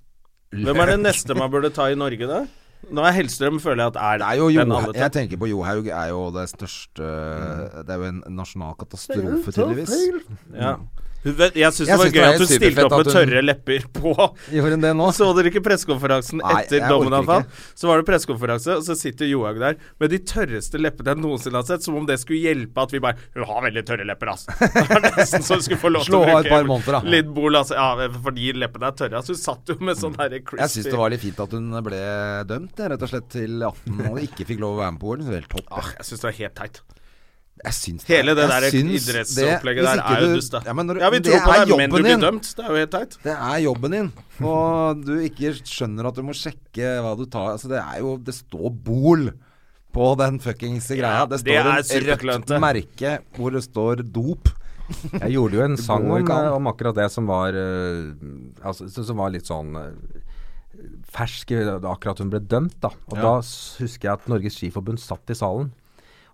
Hvem er det neste man burde ta i Norge, da? Nå er Hellstrøm, føler jeg at er Det er jo den Johaug alle tar. Jeg tenker på Johaug er jo det største Mm. Det er jo en nasjonal katastrofe, tydeligvis. Ja. Jeg syns det var gøy er at hun stilte opp med hun- tørre lepper på. Gjorde hun det nå? Så dere ikke pressekonferansen etter dommen han falt? Så var det pressekonferanse, og så sitter Johaug der med de tørreste leppene jeg noensinne har sett. Som om det skulle hjelpe at vi bare Hun har veldig tørre lepper, ass. Det var nesten så hun skulle få lov til å av et par måneder, da. litt bol, altså. Ja, fordi leppene er tørre. Altså, hun satt jo med sånn herre crispy Jeg syns det var litt fint at hun ble dømt, rett og slett til 18 og ikke fikk lov å være med på OL. Er helt topp. jeg. Ah, Jeg syns det var helt teit. Jeg syns Hele det der idrettsopplegget der er jo dust, da. Ja, men, Ja, vi tror på deg, men du blir dømt. Det er jo helt teit. Det er jobben din. Og du ikke skjønner at du må sjekke hva du tar Altså, det er jo Det står Bol på den fuckings greia. Ja, det står det et rødt merke hvor det står dop. Jeg gjorde jo en sang om, om akkurat det som var eh, altså, som- Som var litt sånn eh, fersk eh, akkurat hun ble dømt, da. Og Ja. da husker jeg at Norges Skiforbund satt i salen.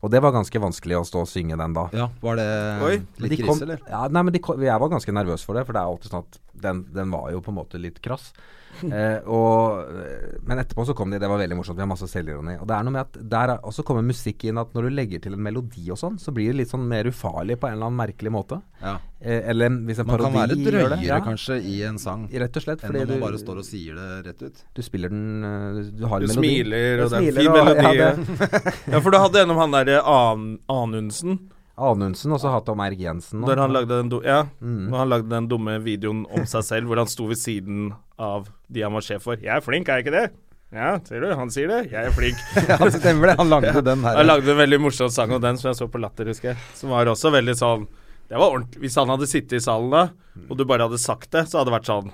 Og det var ganske vanskelig å stå og synge den da. Ja, var det Oi. Litt de kom- krise, eller? Ja, nei, men de kom, jeg var ganske nervøs for det, for det er alltid sånn at den, den var jo på en måte litt krass. Eh, og, eh, men etterpå så kom de, det var veldig morsomt, vi har masse selvironi. Og det er noe med at der er, også kommer musikk inn at når du legger til en melodi og sånn, så blir det litt sånn mer ufarlig på en eller annen merkelig måte. Ja. Eh, eller hvis en Man kan parodi være gjør det. drøyere Ja, kanskje i en sang Rett og slett. enn Fordi når man bare står og sier det rett ut. du spiller den eh, Du har Du en melodi. smiler, og Du det er en fin melodi. Ja, Ja, for du hadde en om han derre An Anundsen. Anundsen, og så hatt om Erg Jensen. Når han lagde den, do ja, Mm. når han lagde den dumme videoen om seg selv, hvor han sto ved siden av de han var sjef for. 'Jeg er flink, er jeg ikke det?' Ja, ser du, han sier det. 'Jeg er flink'. ja, stemmer det. Han lagde den her. Han lagde en veldig morsom sang om den som jeg så på Latter, husker jeg. Som var også veldig sånn Det var ordentlig Hvis han hadde sittet i salen da, og du bare hadde sagt det, så hadde det vært sånn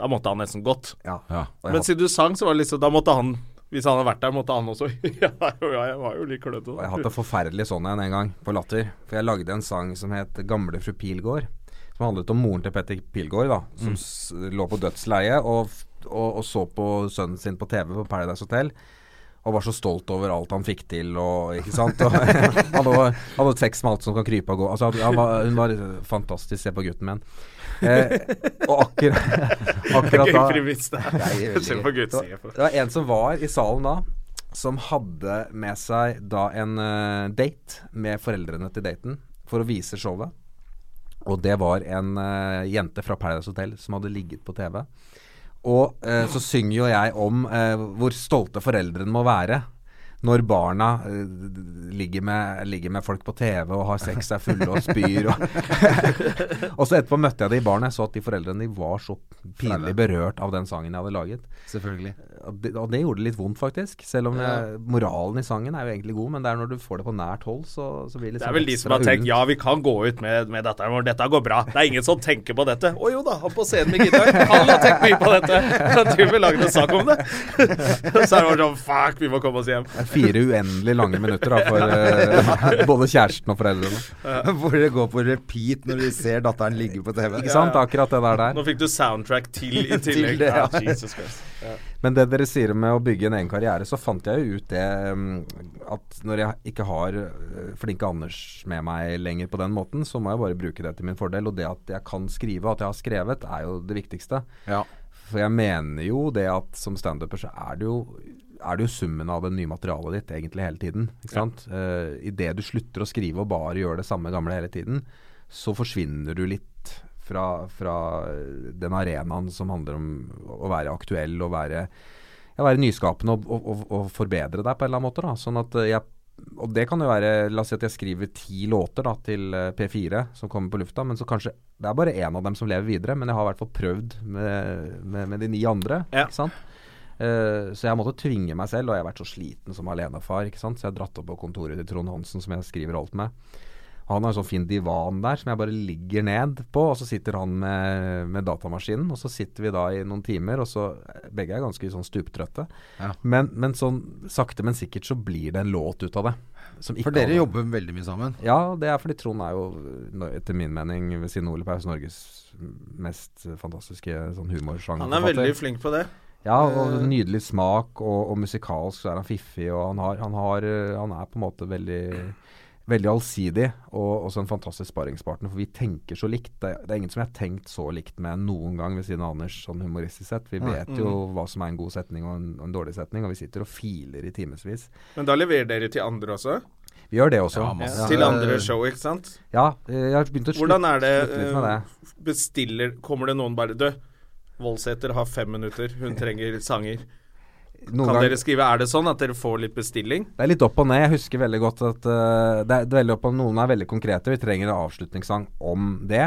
Da måtte han nesten gått. Ja. Ja. Men siden du sang, så var det liksom Da måtte han Hvis han hadde vært der, måtte han også Ja, jeg var jo litt klønete. Jeg har hatt forferdelig sånn en en gang, på Latter. For jeg lagde en sang som het 'Gamle fru Pilgaard'. Som handlet om moren til Petter Pilgaard, da. Som s lå på dødsleie og, og, og så på sønnen sin på TV på Paradise Hotel. Og var så stolt over alt han fikk til, og ikke sant. Og han hadde, hadde sex med alt som kan krype og gå. Altså, var, hun var fantastisk. Se på gutten min. Eh, og akkurat, akkurat da det Det var- en som var i salen da, som hadde med seg da en uh, date med foreldrene til daten for å vise showet. Og det var en uh, jente fra Paradise Hotel som hadde ligget på TV. Og uh, så synger jo jeg om hvor stolte foreldrene må være når barna eh, ligger, med, ligger med folk på TV og har sex, er fulle og spyr. Og, og så etterpå møtte jeg det i baren. Jeg så at de foreldrene de var så pinlig berørt av den sangen jeg hadde laget. Selvfølgelig. Og det, og det gjorde det litt vondt, faktisk. Selv om jeg, moralen i sangen er jo egentlig god, men det er når du får det på nært hold, så, så blir det Det liksom er vel de som har tenkt ja, vi kan gå ut med, med dette, men dette går bra. Det er ingen som tenker på dette. Å jo da, han på scenen med gitar, han har tenkt mye på dette. Men du vil lage en sak om det. Så er det bare sånn fuck, vi må komme oss hjem. Det er fire uendelig lange minutter da, for eh, både kjæresten og foreldrene. Hvor det går på repeat når de ser datteren ligge på TV. Ikke sant? Akkurat det der der. Nå fikk du soundtrack til i tillegg. det, ja. ja. Jesus Christ. Ja. Men det dere sier med å bygge en egen karriere, så fant jeg jo ut det mm, at når jeg ikke har øh, flinke Anders med meg lenger på den måten, så må jeg bare bruke det til min fordel. Og det at jeg kan skrive, at jeg har skrevet, er jo det viktigste. Ja. For jeg mener jo det at som standuper så er det jo er det jo summen av det nye materialet ditt egentlig hele tiden. Ikke sant? Uh, Idet du slutter å skrive og bare gjør det samme gamle hele tiden, så forsvinner du litt fra, fra den arenaen som handler om å være aktuell og være, ja, være nyskapende og, og, og, forbedre deg på en eller annen måte. Da. Sånn at eh, jeg og det kan jo være La oss si at jeg skriver ti låter da til eh, P4 som kommer på lufta, men så kanskje Det er bare én av dem som lever videre, men jeg har i hvert fall prøvd med, med, med de ni andre. Ja. Ikke sant? Uh, så jeg måtte tvinge meg selv, og jeg har vært så sliten som alenefar. Ikke sant? Så jeg har dratt opp på kontoret til Trond Hansen, som jeg skriver alt med. Han har en sånn fin divan der som jeg bare ligger ned på, og så sitter han med, med datamaskinen. Og så sitter vi da i noen timer, og så Begge er ganske sånn stuptrøtte. Ja. Men, men sånn sakte, men sikkert så blir det en låt ut av det. Som ikke For dere jobber veldig mye sammen. ja, det er fordi Trond er jo, etter min mening, ved siden av Ole Paus, Norges mest fantastiske sånn humorsang. Han er veldig flink på det. Ja, og nydelig smak, og, og musikalsk så er han fiffig, og han, har, han, har, eh, han er på en måte veldig Veldig allsidig, og også en fantastisk sparringspartner, for vi tenker så likt. Det, det er ingen som jeg har tenkt så likt med noen gang ved siden av Anders, sånn humoristisk sett. Vi vet jo hva som er en god setning og en, og en dårlig setning, og vi sitter og filer i timevis. Men da leverer dere til andre også? Vi gjør det også. Ja, Ja, til andre show, ikke sant? Ja, eh, jeg har begynt å slutte, Hvordan er det, litt med det. eh, Bestiller Kommer det noen bare Du, Voldsæter har fem minutter, hun trenger sanger. Kan gang- dere skrive Er det sånn at dere får litt bestilling? Det er litt opp og ned. Jeg husker veldig godt at uh, det, er, veldig opp og Noen er veldig konkrete. Vi trenger en avslutningssang om det.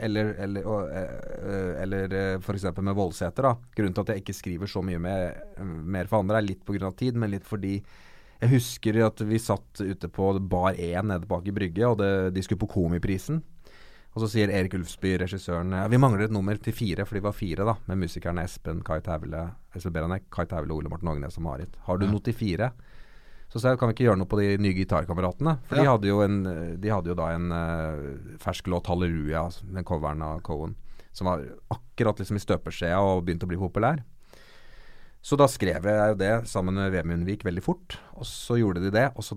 Eller, eller, og, uh, eller uh, f.eks. med Voldseter. Grunnen til at jeg ikke skriver så mye med, mer for andre, er litt pga. tid, men litt fordi jeg husker at vi satt ute på Bar 1 nede bak i Brygge, og det, de skulle på Komiprisen. Og så sier Erik Ulfsby, regissøren, ja, vi mangler et nummer til fire, for de var fire, da, med musikerne Espen, Kai Tævle, Espen Beranek, Kai Tævle, Ole Morten Ågnes og Marit. Har du noe til fire? Så sa jeg, kan vi ikke gjøre noe på de nye gitarkameratene? For de, hadde jo en, de hadde jo da en uh, fersk låt, 'Halleluja', den coveren av Cohen, som var akkurat liksom i støpeskjea og begynte å bli populær. Så da skrev jeg jo det sammen med Vemundvik veldig fort, og så gjorde de det. Og så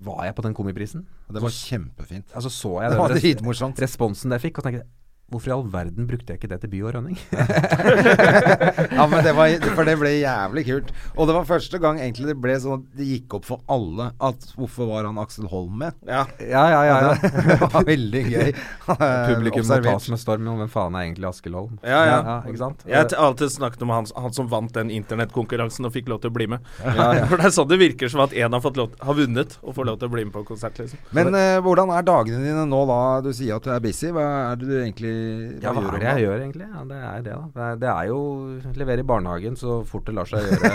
var jeg på den komiprisen. Det var kjempefint. Altså så jeg Det var den res- dritmorsomt. responsen det jeg fikk, og tenkte Hvorfor i all verden brukte jeg ikke det til by og rønning? Ja, men det var, For det ble jævlig kult. Og det var første gang egentlig det ble sånn at det gikk opp for alle at hvorfor var han Aksel Holm med? Ja. ja, ja, ja. ja. Det var veldig gøy. Publikum må tas med storm. men Hvem faen er egentlig Askel Holm? Ja, ja. ikke sant? Jeg har alltid snakket om han, han som vant den internettkonkurransen og fikk lov til å bli med. Ja, ja. For det er sånn det virker som at én har, fått lov, har vunnet og får lov til å bli med på konsert. liksom Men eh, hvordan er dagene dine nå da? Du sier at du er busy. Hva er det du egentlig Ja, hva gjør er det jeg gjør egentlig? Ja, det er det, da. Det er, jo levere i barnehagen så fort det lar seg gjøre.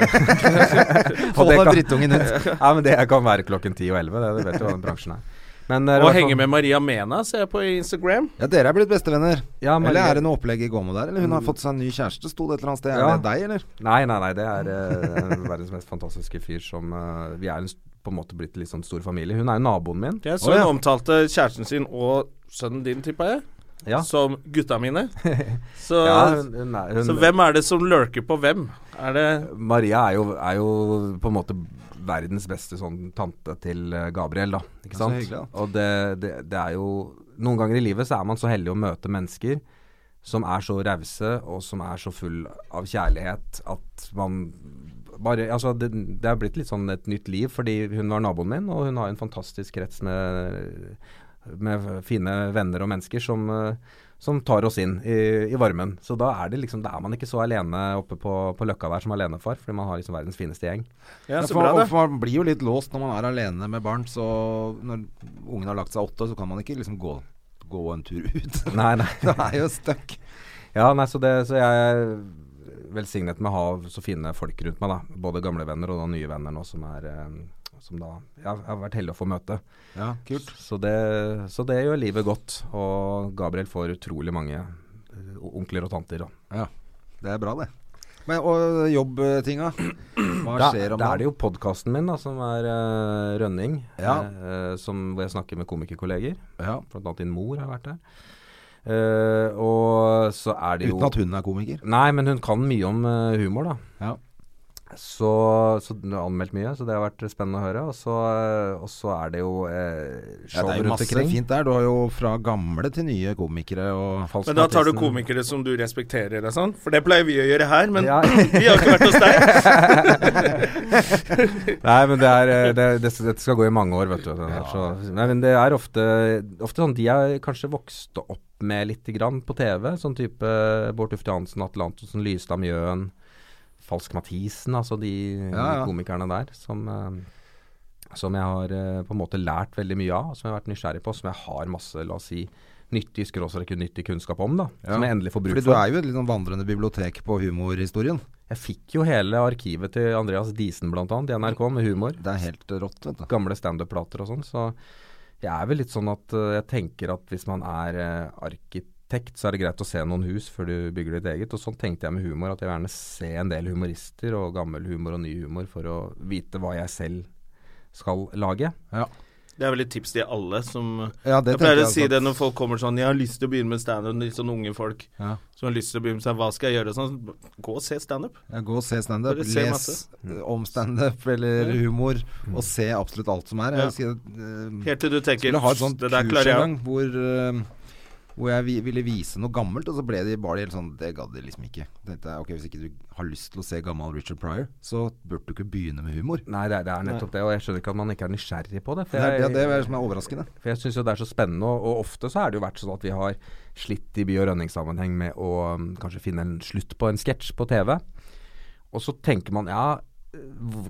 Få den drittungen ut. ja, men det kan være klokken ti og elleve. Det, det vet du hva den bransjen er. Men eh, Og fall- henge med Maria Mena, ser jeg på Instagram. Ja, dere er blitt bestevenner. Ja, Maria... eller er det noe opplegg i Gåmo der? Eller hun har fått seg en ny kjæreste, sto det et eller annet sted. Er det deg, eller? Nei, nei, nei. Det er uh, verdens mest fantastiske fyr som uh, Vi er en, på en måte blitt litt sånn stor familie. Hun er jo naboen min. Ja, så Å, ja. hun omtalte kjæresten sin og sønnen din, tippa jeg, Ja. som gutta mine. Så, Ja, hun, er, hun, så hvem er det som lurker på hvem? Er det Maria er jo, er jo på en måte verdens beste sånn tante til eh, Gabriel, da. Ikke sant? hyggelig, da. Og det, det, det er jo Noen ganger i livet så er man så heldig å møte mennesker som er så rause, og som er så full av kjærlighet at man bare Altså, det, det er blitt litt sånn et nytt liv, fordi hun var naboen min, og hun har en fantastisk krets med, med fine venner og mennesker som eh, som tar oss inn i, i varmen. Så da er det liksom, da er man ikke så alene oppe på, på Løkka der som alenefar, fordi man har liksom verdens fineste gjeng. Ja, så bra, det. for man blir jo litt låst når man er alene med barn. Så når ungen har lagt seg åtte, så kan man ikke liksom gå, gå en tur ut. Nei, nei. det er jo stuck. Ja, nei, så, det, så jeg er velsignet med å ha så fine folk rundt meg, da. Både gamle venner og da nye venner nå som er eh, Som da jeg har vært heldig å få møte. Ja, kult. Så det, så det gjør livet godt. Og Gabriel får utrolig mange eh, onkler og tanter. Da. Ja, det er bra, det. Men, og jobbtinga? Hva Da, skjer om da er det jo podkasten min, da, som er uh, Rønning. Ja. Uh, som, hvor jeg snakker med komikerkolleger. Ja. Blant annet din mor har vært der. Uh, og så er det jo Uten at hun er komiker? Nei, men hun kan mye om humor, da. Ja. Så, så du har anmeldt mye, så det har vært spennende å høre. Og så, eh, og så er det jo eh, Ja, det er jo masse omkring. fint der. Du har jo fra gamle til nye komikere og Men da tar du komikere som du respekterer og sånn? For det pleier vi å gjøre her, men Ja. vi har ikke vært hos deg. Nei, men det er eh, det, det, skal gå i mange år, vet du. Det er så, nei, men det er ofte, ofte sånn de er kanskje vokste opp med lite grann på TV. Sånn type Bård Tufte Hansen, Atle Antonsen, Lystad Mjøen, Falsk Mathisen. Altså de, Ja, ja. de komikerne der som, eh, som jeg har eh, på en måte lært veldig mye av, som jeg har vært nysgjerrig på, som jeg har masse, la oss si, nyttig skråstrek nyttig kunnskap om, da. Ja. Som jeg endelig får bruk Fordi du er jo et litt sånn vandrende bibliotek på humorhistorien. Jeg fikk jo hele arkivet til Andreas Diesen annet, i NRK, med humor. Det er helt rått, vet du. gamle standup-plater og sånn. Så jeg er vel litt sånn at eh, jeg tenker at hvis man er eh, arkitekt, så er det greit å se noen hus før du bygger ditt eget. Og sånn tenkte jeg med humor, at jeg vil gjerne se en del humorister og gammel humor og ny humor for å vite hva jeg selv skal lage. Ja. Det er vel et tips til alle som Ja, det Jeg pleier å si det når folk kommer sånn 'Jeg har lyst til å begynne med standup', litt sånn unge folk Ja. som har lyst til å begynne med seg, 'Hva skal jeg gjøre?' Sånn, gå og se standup. Ja, gå og se standup. Les masse. eh, om standup eller humor, og se absolutt alt som er. Ja. Jeg eh, Helt til du tenker 'Det der klarer jeg'. hvor, eh, hvor jeg ville vise noe gammelt, og så ble de bare helt sånn Det gadd de liksom ikke. Tenkte jeg, ok, Hvis ikke du har lyst til å se gammel Richard Pryor, så burde du ikke begynne med humor. Nei, det er, det er nettopp det, og jeg skjønner ikke at man ikke er nysgjerrig på det. For Det er jeg, det, det er det som er overraskende. For jeg syns jo det er så spennende, og, og ofte så er det jo vært sånn at vi har slitt i by- og rønningssammenheng med å um, kanskje finne en slutt på en sketsj på TV. Og så tenker man ja,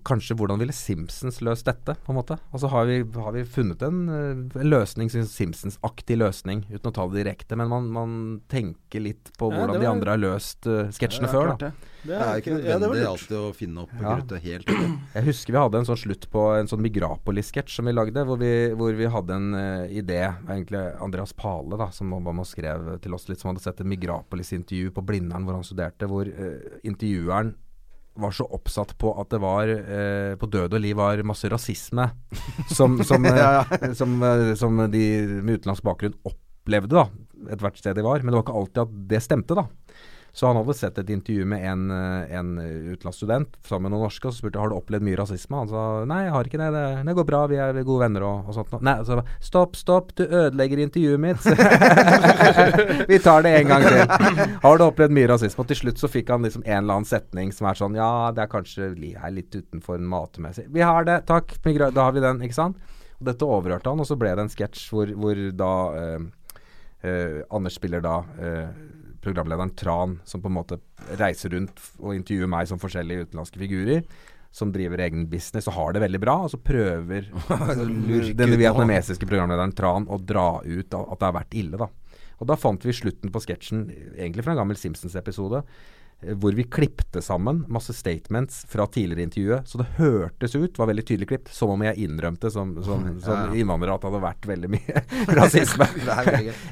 kanskje hvordan ville Simpsons løst dette, på en måte. Og så har vi, har vi funnet en, eh, en løsning, Simpsons-aktig løsning, uten å ta det direkte. Men man, man tenker litt på Ja, hvordan de andre har løst uh, sketsjene Ja, før, da. det. Det er ikke ja, det nødvendig ja, alltid å finne opp Ja. grøtet helt. Jeg husker vi hadde en sånn slutt på en sånn Migrapolis-sketsj som vi lagde, hvor vi, hvor vi hadde en uh, idé. Var egentlig Andreas Pale da, som var med og skrev til oss litt, som hadde sett et Migrapolis-intervju på Blindern hvor han studerte, hvor uh, intervjueren var så oppsatt på at det var eh, på død og liv var masse rasisme som, som, eh, Ja, ja. som, eh, som de med utenlandsk bakgrunn opplevde da, ethvert sted de var. Men det var ikke alltid at det stemte, da. Så han hadde sett et intervju med en, eh, en utenlandsstudent sammen med noen norske, og så spurte har du opplevd mye rasisme. Han sa nei, jeg har ikke det, det, det går bra, vi er gode venner og, og sånt. Nei, så stopp, stopp, du ødelegger intervjuet mitt. vi tar det en gang til. Har du opplevd mye rasisme? Og til slutt så fikk han liksom en eller annen setning som er sånn ja, det er kanskje er litt utenfor matemessig. Vi har det, takk, da har vi den, ikke sant? Og dette overhørte han, og så ble det en sketsj hvor, hvor da eh, eh, Anders spiller da eh, programlederen Tran, som på en måte reiser rundt og intervjuer meg som forskjellige utenlandske figurer. Som driver egen business og har det veldig bra. Og så prøver ut nå. vietnamesiske programlederen Tran å dra ut at det har vært ille, da. Og da fant vi slutten på sketsjen, egentlig fra en gammel Simpsons-episode. Hvor vi klippte sammen masse statements fra tidligere intervjuet. Så det hørtes ut, var veldig tydelig klipt, som om jeg innrømte som, som, som innvandrer at det hadde vært veldig mye rasisme.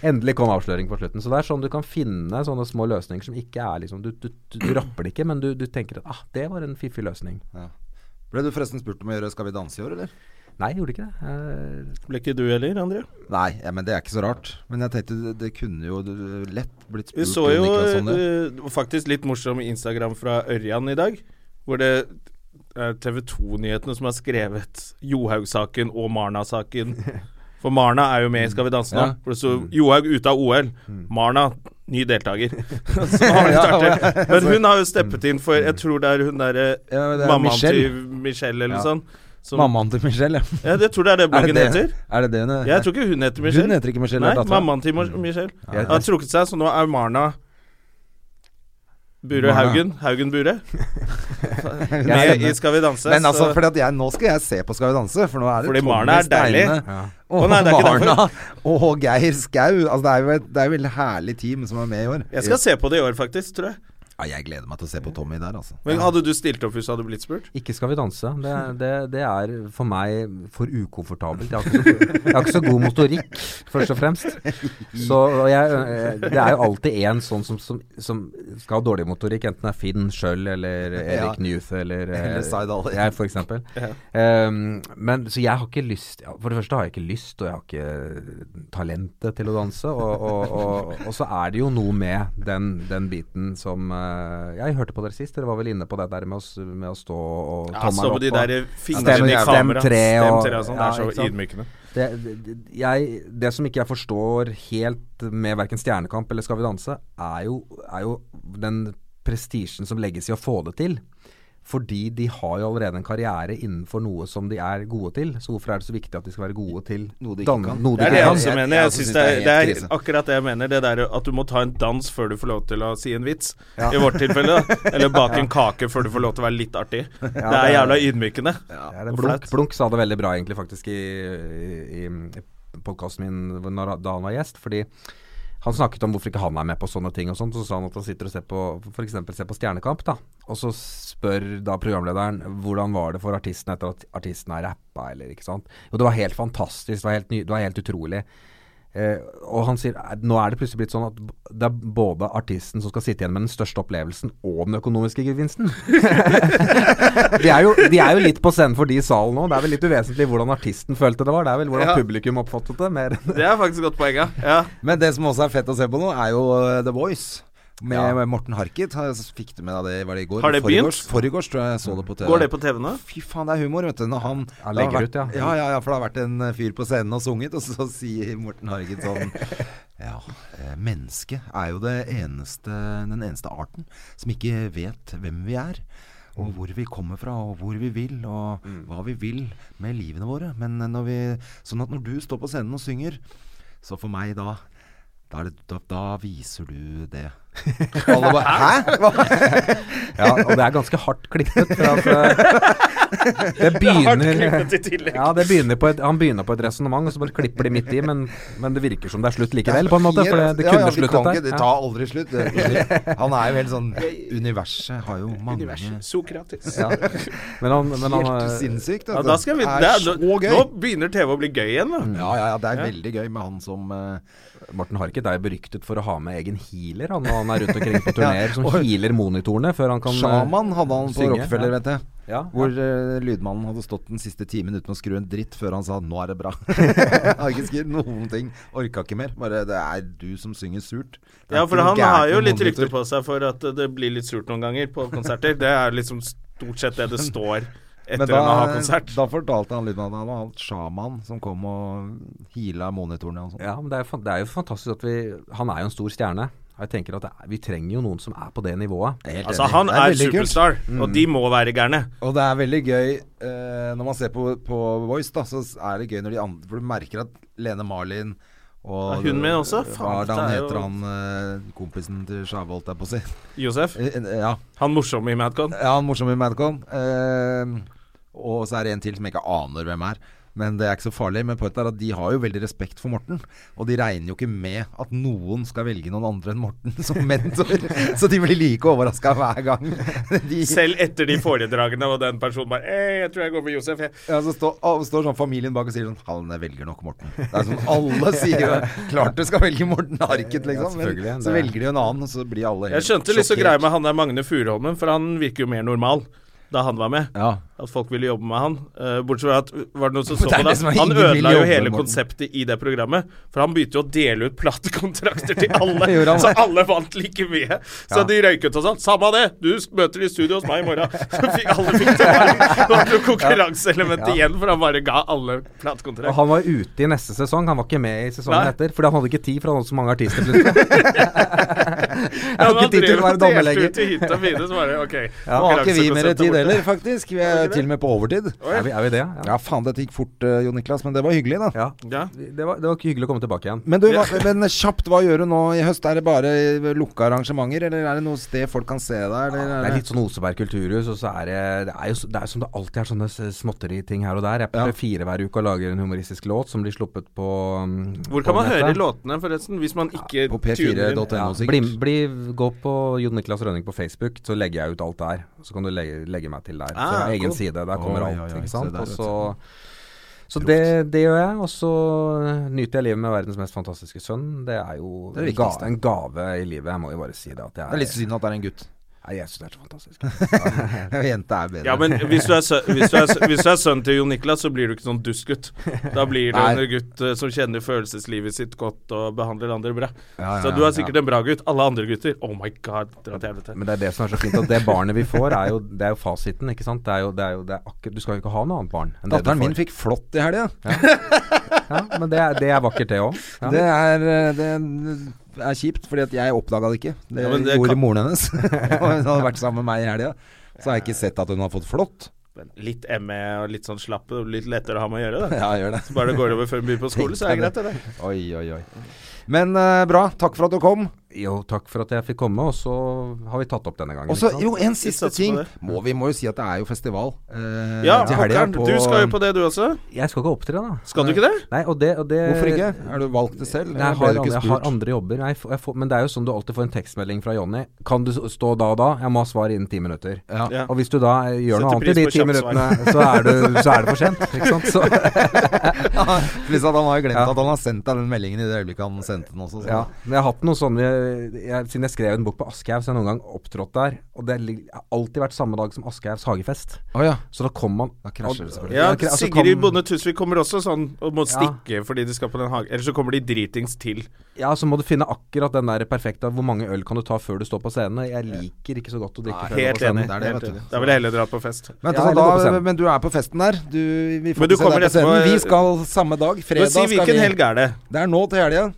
Endelig kom avsløring på slutten. Så det er sånn du kan finne sånne små løsninger som ikke er liksom Du, du, du, du rapper det ikke, men du, du tenker at ah, det var en fiffig løsning. Ble du forresten spurt om å gjøre Skal vi danse i år, eller? Nei, gjorde ikke det. Jeg... Ble ikke du heller, André? Nei, ja, men det er ikke så rart. Men jeg tenkte det, det kunne jo lett blitt spurt. Vi så jo eh, faktisk litt morsom Instagram fra Ørjan i dag, hvor det er TV 2-nyhetene som har skrevet Johaug-saken og Marna-saken. For Marna er jo med i Skal vi danse nå. Ja. For det sto Johaug ute av OL. Marna ny deltaker. Så. Men hun har jo steppet inn for Jeg tror det er hun derre Ja, er mammaen Michelle. til Michelle eller Ja. sånn. Som, Mammaen til Michelle, ja. Ja, jeg tror det er det Er det det? heter. Er det det hun Jeg tror ikke hun heter Michelle. Hun heter ikke Michelle. Nei, datteren. mammaen til Michelle jeg- har trukket seg, så nå er Marna Bure Haugen. Haugen Bure. Med i Skal vi danse. Men altså, så- fordi at jeg, nå skal jeg se på Skal vi danse, for nå er det Fordi Marna er deilig. Ja. og Å, nei, det er Marna og Geir Skau. Altså, det er jo et, det er jo et veldig herlig team som er med i år. Jeg skal se på det i år, faktisk, tror jeg. Ja, jeg gleder meg til å se på Tommy der, altså. Men Hadde du stilt opp hvis du hadde blitt spurt? Ikke skal vi danse. Det, det, det er for meg for ukomfortabelt. Jeg har, ikke så, jeg har ikke så god motorikk, først og fremst. Så og jeg, eh, det er jo alltid en sånn som, som, som skal ha dårlig motorikk, enten det er Finn Schjøll eller Erik Ja. Newth eller, eh, Eller Seidal. Jeg, for eksempel. Ja. Um, men så jeg har ikke lyst For det første har jeg ikke lyst, og jeg har ikke talentet til å danse. Og, og, og, og så er det jo noe med den, den biten som eh, Jeg hørte på dere sist, dere var vel inne på det der med å, med å stå og Ja, tommelen opp. de der fingrene i kamera. Stem tre og sånn. Det er så ydmykende. det, det, jeg, det som ikke jeg forstår helt med verken Stjernekamp eller Skal vi danse, er jo, er jo den prestisjen som legges i å få det til. Fordi de har jo allerede en karriere innenfor noe som de er gode til. Så hvorfor er det så viktig at de skal være gode til Noe de ikke kan. noe de Det er det jeg også mener. jeg Jeg synes det, er, det er akkurat det jeg mener. Det der at du må ta en dans før du får lov til å si en vits. I vårt tilfelle. da Eller bake en kake før du får lov til å være litt artig. Det er det er- jævla ydmykende. Ja, Blunk. Blunk sa det veldig bra egentlig faktisk i, i, i podkasten min når, da han var gjest. Fordi han snakket om hvorfor ikke han er med på sånne ting og sånt. Så sa han at han sitter og ser på f.eks. ser på Stjernekamp, da. Og så spør da programlederen hvordan var det for artisten etter at artisten har rappa, eller ikke sant. Jo, det var helt fantastisk. Det var helt, ny, det var helt utrolig. Eh, og han sier "Er- nå er det plutselig blitt sånn at det er både artisten som skal sitte igjen med den største opplevelsen, og den økonomiske gevinsten. de, er jo, de er jo litt på scenen for de i salen nå. Det er vel litt uvesentlig hvordan artisten følte det var. Det er vel hvordan Ja. publikum oppfattet det. Mer Det er faktisk et godt poeng, ja. Men det som også er fett å se på nå, er jo uh, The Voice. Med Ja. Morten Harket. Har- Fikk du med deg det? Var det i går? Har det begynt? Forgårs, tror jeg jeg så det på TV. Går det på TV nå? Fy faen, det er humor, vet du. Når han, Han legger vært, ut, ja. ja. Ja, ja, for det har vært en uh, fyr på scenen og sunget, og så sier Morten Harket sånn Ja, eh, mennesket er jo det eneste, den eneste arten som ikke vet hvem vi er. Og hvor vi kommer fra, og hvor vi vil, og hva vi vil med livene våre. Men eh, når vi, sånn at når du står på scenen og synger, så for meg da da, er det, da, da viser du det. Alle bare Hæ? Ja, og det er ganske hardt klippet. For at, eh, det begynner. Ja, det begynner på et, Han begynner på et resonnement, og så bare klipper de midt i. Men, men det virker som det er slutt likevel, på en måte. For det, det kunne ja, ja, sluttet ikke- der. Det tar aldri slutt. det. Han er jo helt sånn Universet har jo mange Universet. Sokrates. Ja. Men han, men han Helt sinnssykt. Ja, altså. da skal vi, det er så gøy. nå begynner TV å bli gøy igjen, da. Ja, ja, ja, det er Ja. veldig gøy med han som eh, Morten Harket er beryktet for å ha med egen healer han, når han er rundt omkring på turneer, som healer monitorene før han kan synge. Sjaman hadde han på synge, Rockefeller, ja. vet jeg. Ja, Hvor uh, lydmannen hadde stått den siste timen uten å skru en dritt før han sa 'nå er det bra'. har ikke skrevet noen ting. Orka ikke mer. Bare det er du som synger surt. Det Ja, for han har jo litt rykte på seg for at det blir litt surt noen ganger på konserter. Det er liksom stort sett det det står Men etter en a-ha-konsert. da fortalte han lydmannen at han var hatt sjaman som kom og heala monitorene og sånn. Ja, men det er, jo det er jo fantastisk at vi Han er jo en stor stjerne. Og jeg tenker at det er, Vi trenger jo noen som er på det nivået. Helt Altså, han er, er superstar, mm. og de må være gærne. Og det er veldig gøy eh, når man ser på, på Voice, da, så er det gøy når de andre For du merker at Lene Marlin og hun med også? Faen, han er jo- heter, han eh, kompisen til Sjave, er jeg på å si? Josef, Eh, eh, Ja, han morsomme i Madcon. ja han morsomme i Madcon. Eh, og så er det en til som jeg ikke aner hvem er. Men det er ikke så farlig. Men poenget er at de har jo veldig respekt for Morten. Og de regner jo ikke med at noen skal velge noen andre enn Morten som mentor. så de blir like overraska hver gang. De, Selv etter de foredragene og den personen bare Ei, 'Jeg tror jeg går for Josef'. jeg». ja, så står, stå sånn familien bak og sier sånn Han velger nok Morten. Det er sånn Alle sier jo klart du skal velge Morten Arket', liksom. Men så velger de jo en annen, og så blir alle helt Jeg skjønte litt så sjokkert. greia med han der Magne Furuholmen, for han virker jo mer normal da han var med. Ja. At folk ville jobbe med han. Eh, bortsett fra at Var det noen som så på det? Han ødela jo hele konseptet i det programmet. For han begynte jo å dele ut platekontrakter til alle. Så alle vant like mye. Så de røyket og sånn. Samme det! Du møter i studio hos meg i morgen. Så fikk alle fikk det. Det var noe konkurranseelement igjen, for han bare ga alle Og han var ute i neste sesong, han var ikke med i sesongen Nei. etter. Fordi han hadde ikke tid, for han hadde så mange artister plutselig. jeg hadde men ikke tid til å være hytte mine så bare OK. Nå har ikke vi mer tid heller, faktisk. Vi er til og med på overtid. Er vi, er vi det? Ja. Ja, faen, dette gikk fort, uh, Jon Niklas, men det var hyggelig, da. ja. Ja. Det, var, det var hyggelig å komme tilbake igjen. Men du, hva, men kjapt, hva gjør du nå i høst? Er det bare lukka arrangementer, eller er det noe sted folk kan se deg? Eller Det er er litt sånn Oseberg kulturhus, og så er det Det er jo det er som det alltid er sånne småtteriting her og der. Jeg Ja. prøver fire hver uke og lager en humoristisk låt som blir sluppet på um, Hvor på kan man nettet. høre låtene, forresten? Hvis man ikke på p4.no Ja, sikkert. bli, gå på Jon Niklas Rønning på Facebook, så legger jeg ut alt der. Så kan du legge, legge meg til der. Ah, så egen. Side. Der kommer oh, alt, Ja, ja, ikke sant? sant. der, så så det, det gjør jeg. Og så nyter jeg livet med verdens mest fantastiske sønn. Det er jo Det er det ga, en gave i livet. Jeg må jo bare si det. At jeg, Det er litt synd at det er en gutt. Nei, jeg syns det er så fantastisk. Jente er bedre. Ja, men hvis du, er sø hvis, du er, sø- hvis du er sønn til Jon Niklas, så blir du ikke sånn dustgutt. Da blir du Nei. en gutt eh, som kjenner følelseslivet sitt godt og behandler andre bra. Ja, ja, så du er ja. sikkert en bra gutt. Alle andre gutter Oh my god, dra til helvete. Men det er det som er så fint. At det barnet vi får, er jo, det er jo fasiten. Ikke sant? Det er jo, det er jo, det er akkurat, du skal jo ikke ha noe annet barn enn det du Datteren min fikk flått i helga. Ja, men det er, det er vakkert, det òg. Ja. Det er eh, Det er kjipt, fordi at jeg oppdaga det ikke. Det, Ja, det gjorde kan- moren hennes. Og hun hadde vært sammen med meg i helga. Så har jeg ikke sett at hun har fått flått. Litt ME og litt sånn slapp litt lettere å ha med å gjøre. Da. Ja, gjør det. Så bare det går over før vi begynner på skole, så er det greit, det. Oi, oi, oi. Men uh, bra. Takk for at du kom. Jo, takk for at jeg fikk komme, og så har vi tatt opp denne gangen. Og så, ikke sant? jo, en siste ting. Må vi må jo si at det er jo festival eh, Ja. Pokkeren, du skal jo på det, du også. Jeg skal ikke opptre, da. Skal du ikke det? Nei, og det, og det Hvorfor ikke? Er du valgt det selv? Nei, jeg, har, jeg har andre jobber. Jeg, får- jeg får, men det er jo sånn du alltid får en tekstmelding fra Jonny. Kan du stå da og da? Jeg må ha svar innen ti minutter. Ja. Ja. Og hvis du da eh, gjør noe annet i de ti minuttene, så er, du, så er det for sent. Ikke sant? Så, ja, han har jo glemt Ja. at han har sendt deg den meldingen i det øyeblikket han sendte den også. Så. ja. Men jeg har hatt noen sånne jeg, Siden jeg skrev en bok på Aschehoug, så har jeg noen gang opptrådt der. Og det har alltid vært samme dag som Aschehougs hagefest. Oh, ja. Så da kom man Da krasjer det selvfølgelig. Ja, Ja, altså, Sigrid kom- Bonde Tusvik kommer også sånn og må Ja. stikke fordi de skal på den hagen. Eller så kommer de dritings til. Ja, så må du finne akkurat den der perfekte Hvor mange øl kan du ta før du står på scenen? Jeg liker ikke så godt å drikke før jeg står på scenen. enig. det er det, helt enig. Da vil jeg heller dra på fest. Men, Ja, altså, da, på men du er på festen der. Du, vi får Men du se deg på scenen. Vi eh, skal samme dag. Men Fredag si skal hvilken vi helg er det? Det er nå til helga.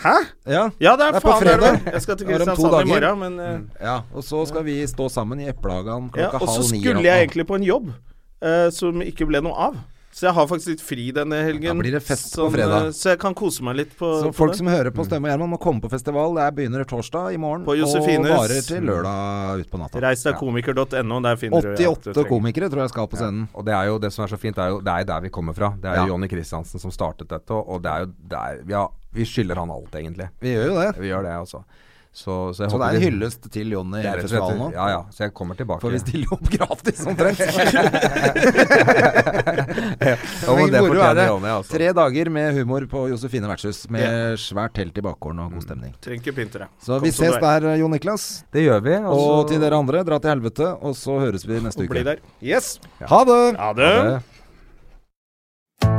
Hæ? Ja. Ja, det er, Det er på faen er fredag. Jeg skal til Kristiansand i morgen, men uh, ja. Og så skal vi stå sammen i Eplehagen ja, ni Og så skulle jeg egentlig på en jobb uh, som ikke ble noe av. Så jeg har faktisk litt fri denne helgen. Da blir det fest på Sånn, fredag. eh, Så jeg kan kose meg litt på, Så folk på som hører på Stemme og Gjerman, må komme på festival. Det er begynner torsdag i morgen På og varer til lørdag utpå natta. Reis deg komiker.no, der finner du alt du 88 komikere tror jeg skal på scenen. Og det er jo det som er så fint, det er jo, det er der vi kommer fra. Det er Ja. jo Jonny Kristiansen som startet dette, og det er jo det er, vi, har, vi skylder han alt, egentlig. Vi gjør jo det. Vi gjør det, altså. Så, så, jeg Så det er en hyllest til Jonny i festivalen nå. Ja, ja. Så jeg kommer tilbake. For vi stiller opp gratis, omtrent. Ja, men det er fortjener det. Jonny, altså. Tre dager med humor på Josefine vertshus, med svært telt i bakgården og god stemning. Trenger ikke pynte deg. Så Kom vi ses er. der, Jon Niklas. Det gjør vi. Og til dere andre, dra til helvete, og så høres vi neste Og Bli der. Yes. Ha det! Ha det. det.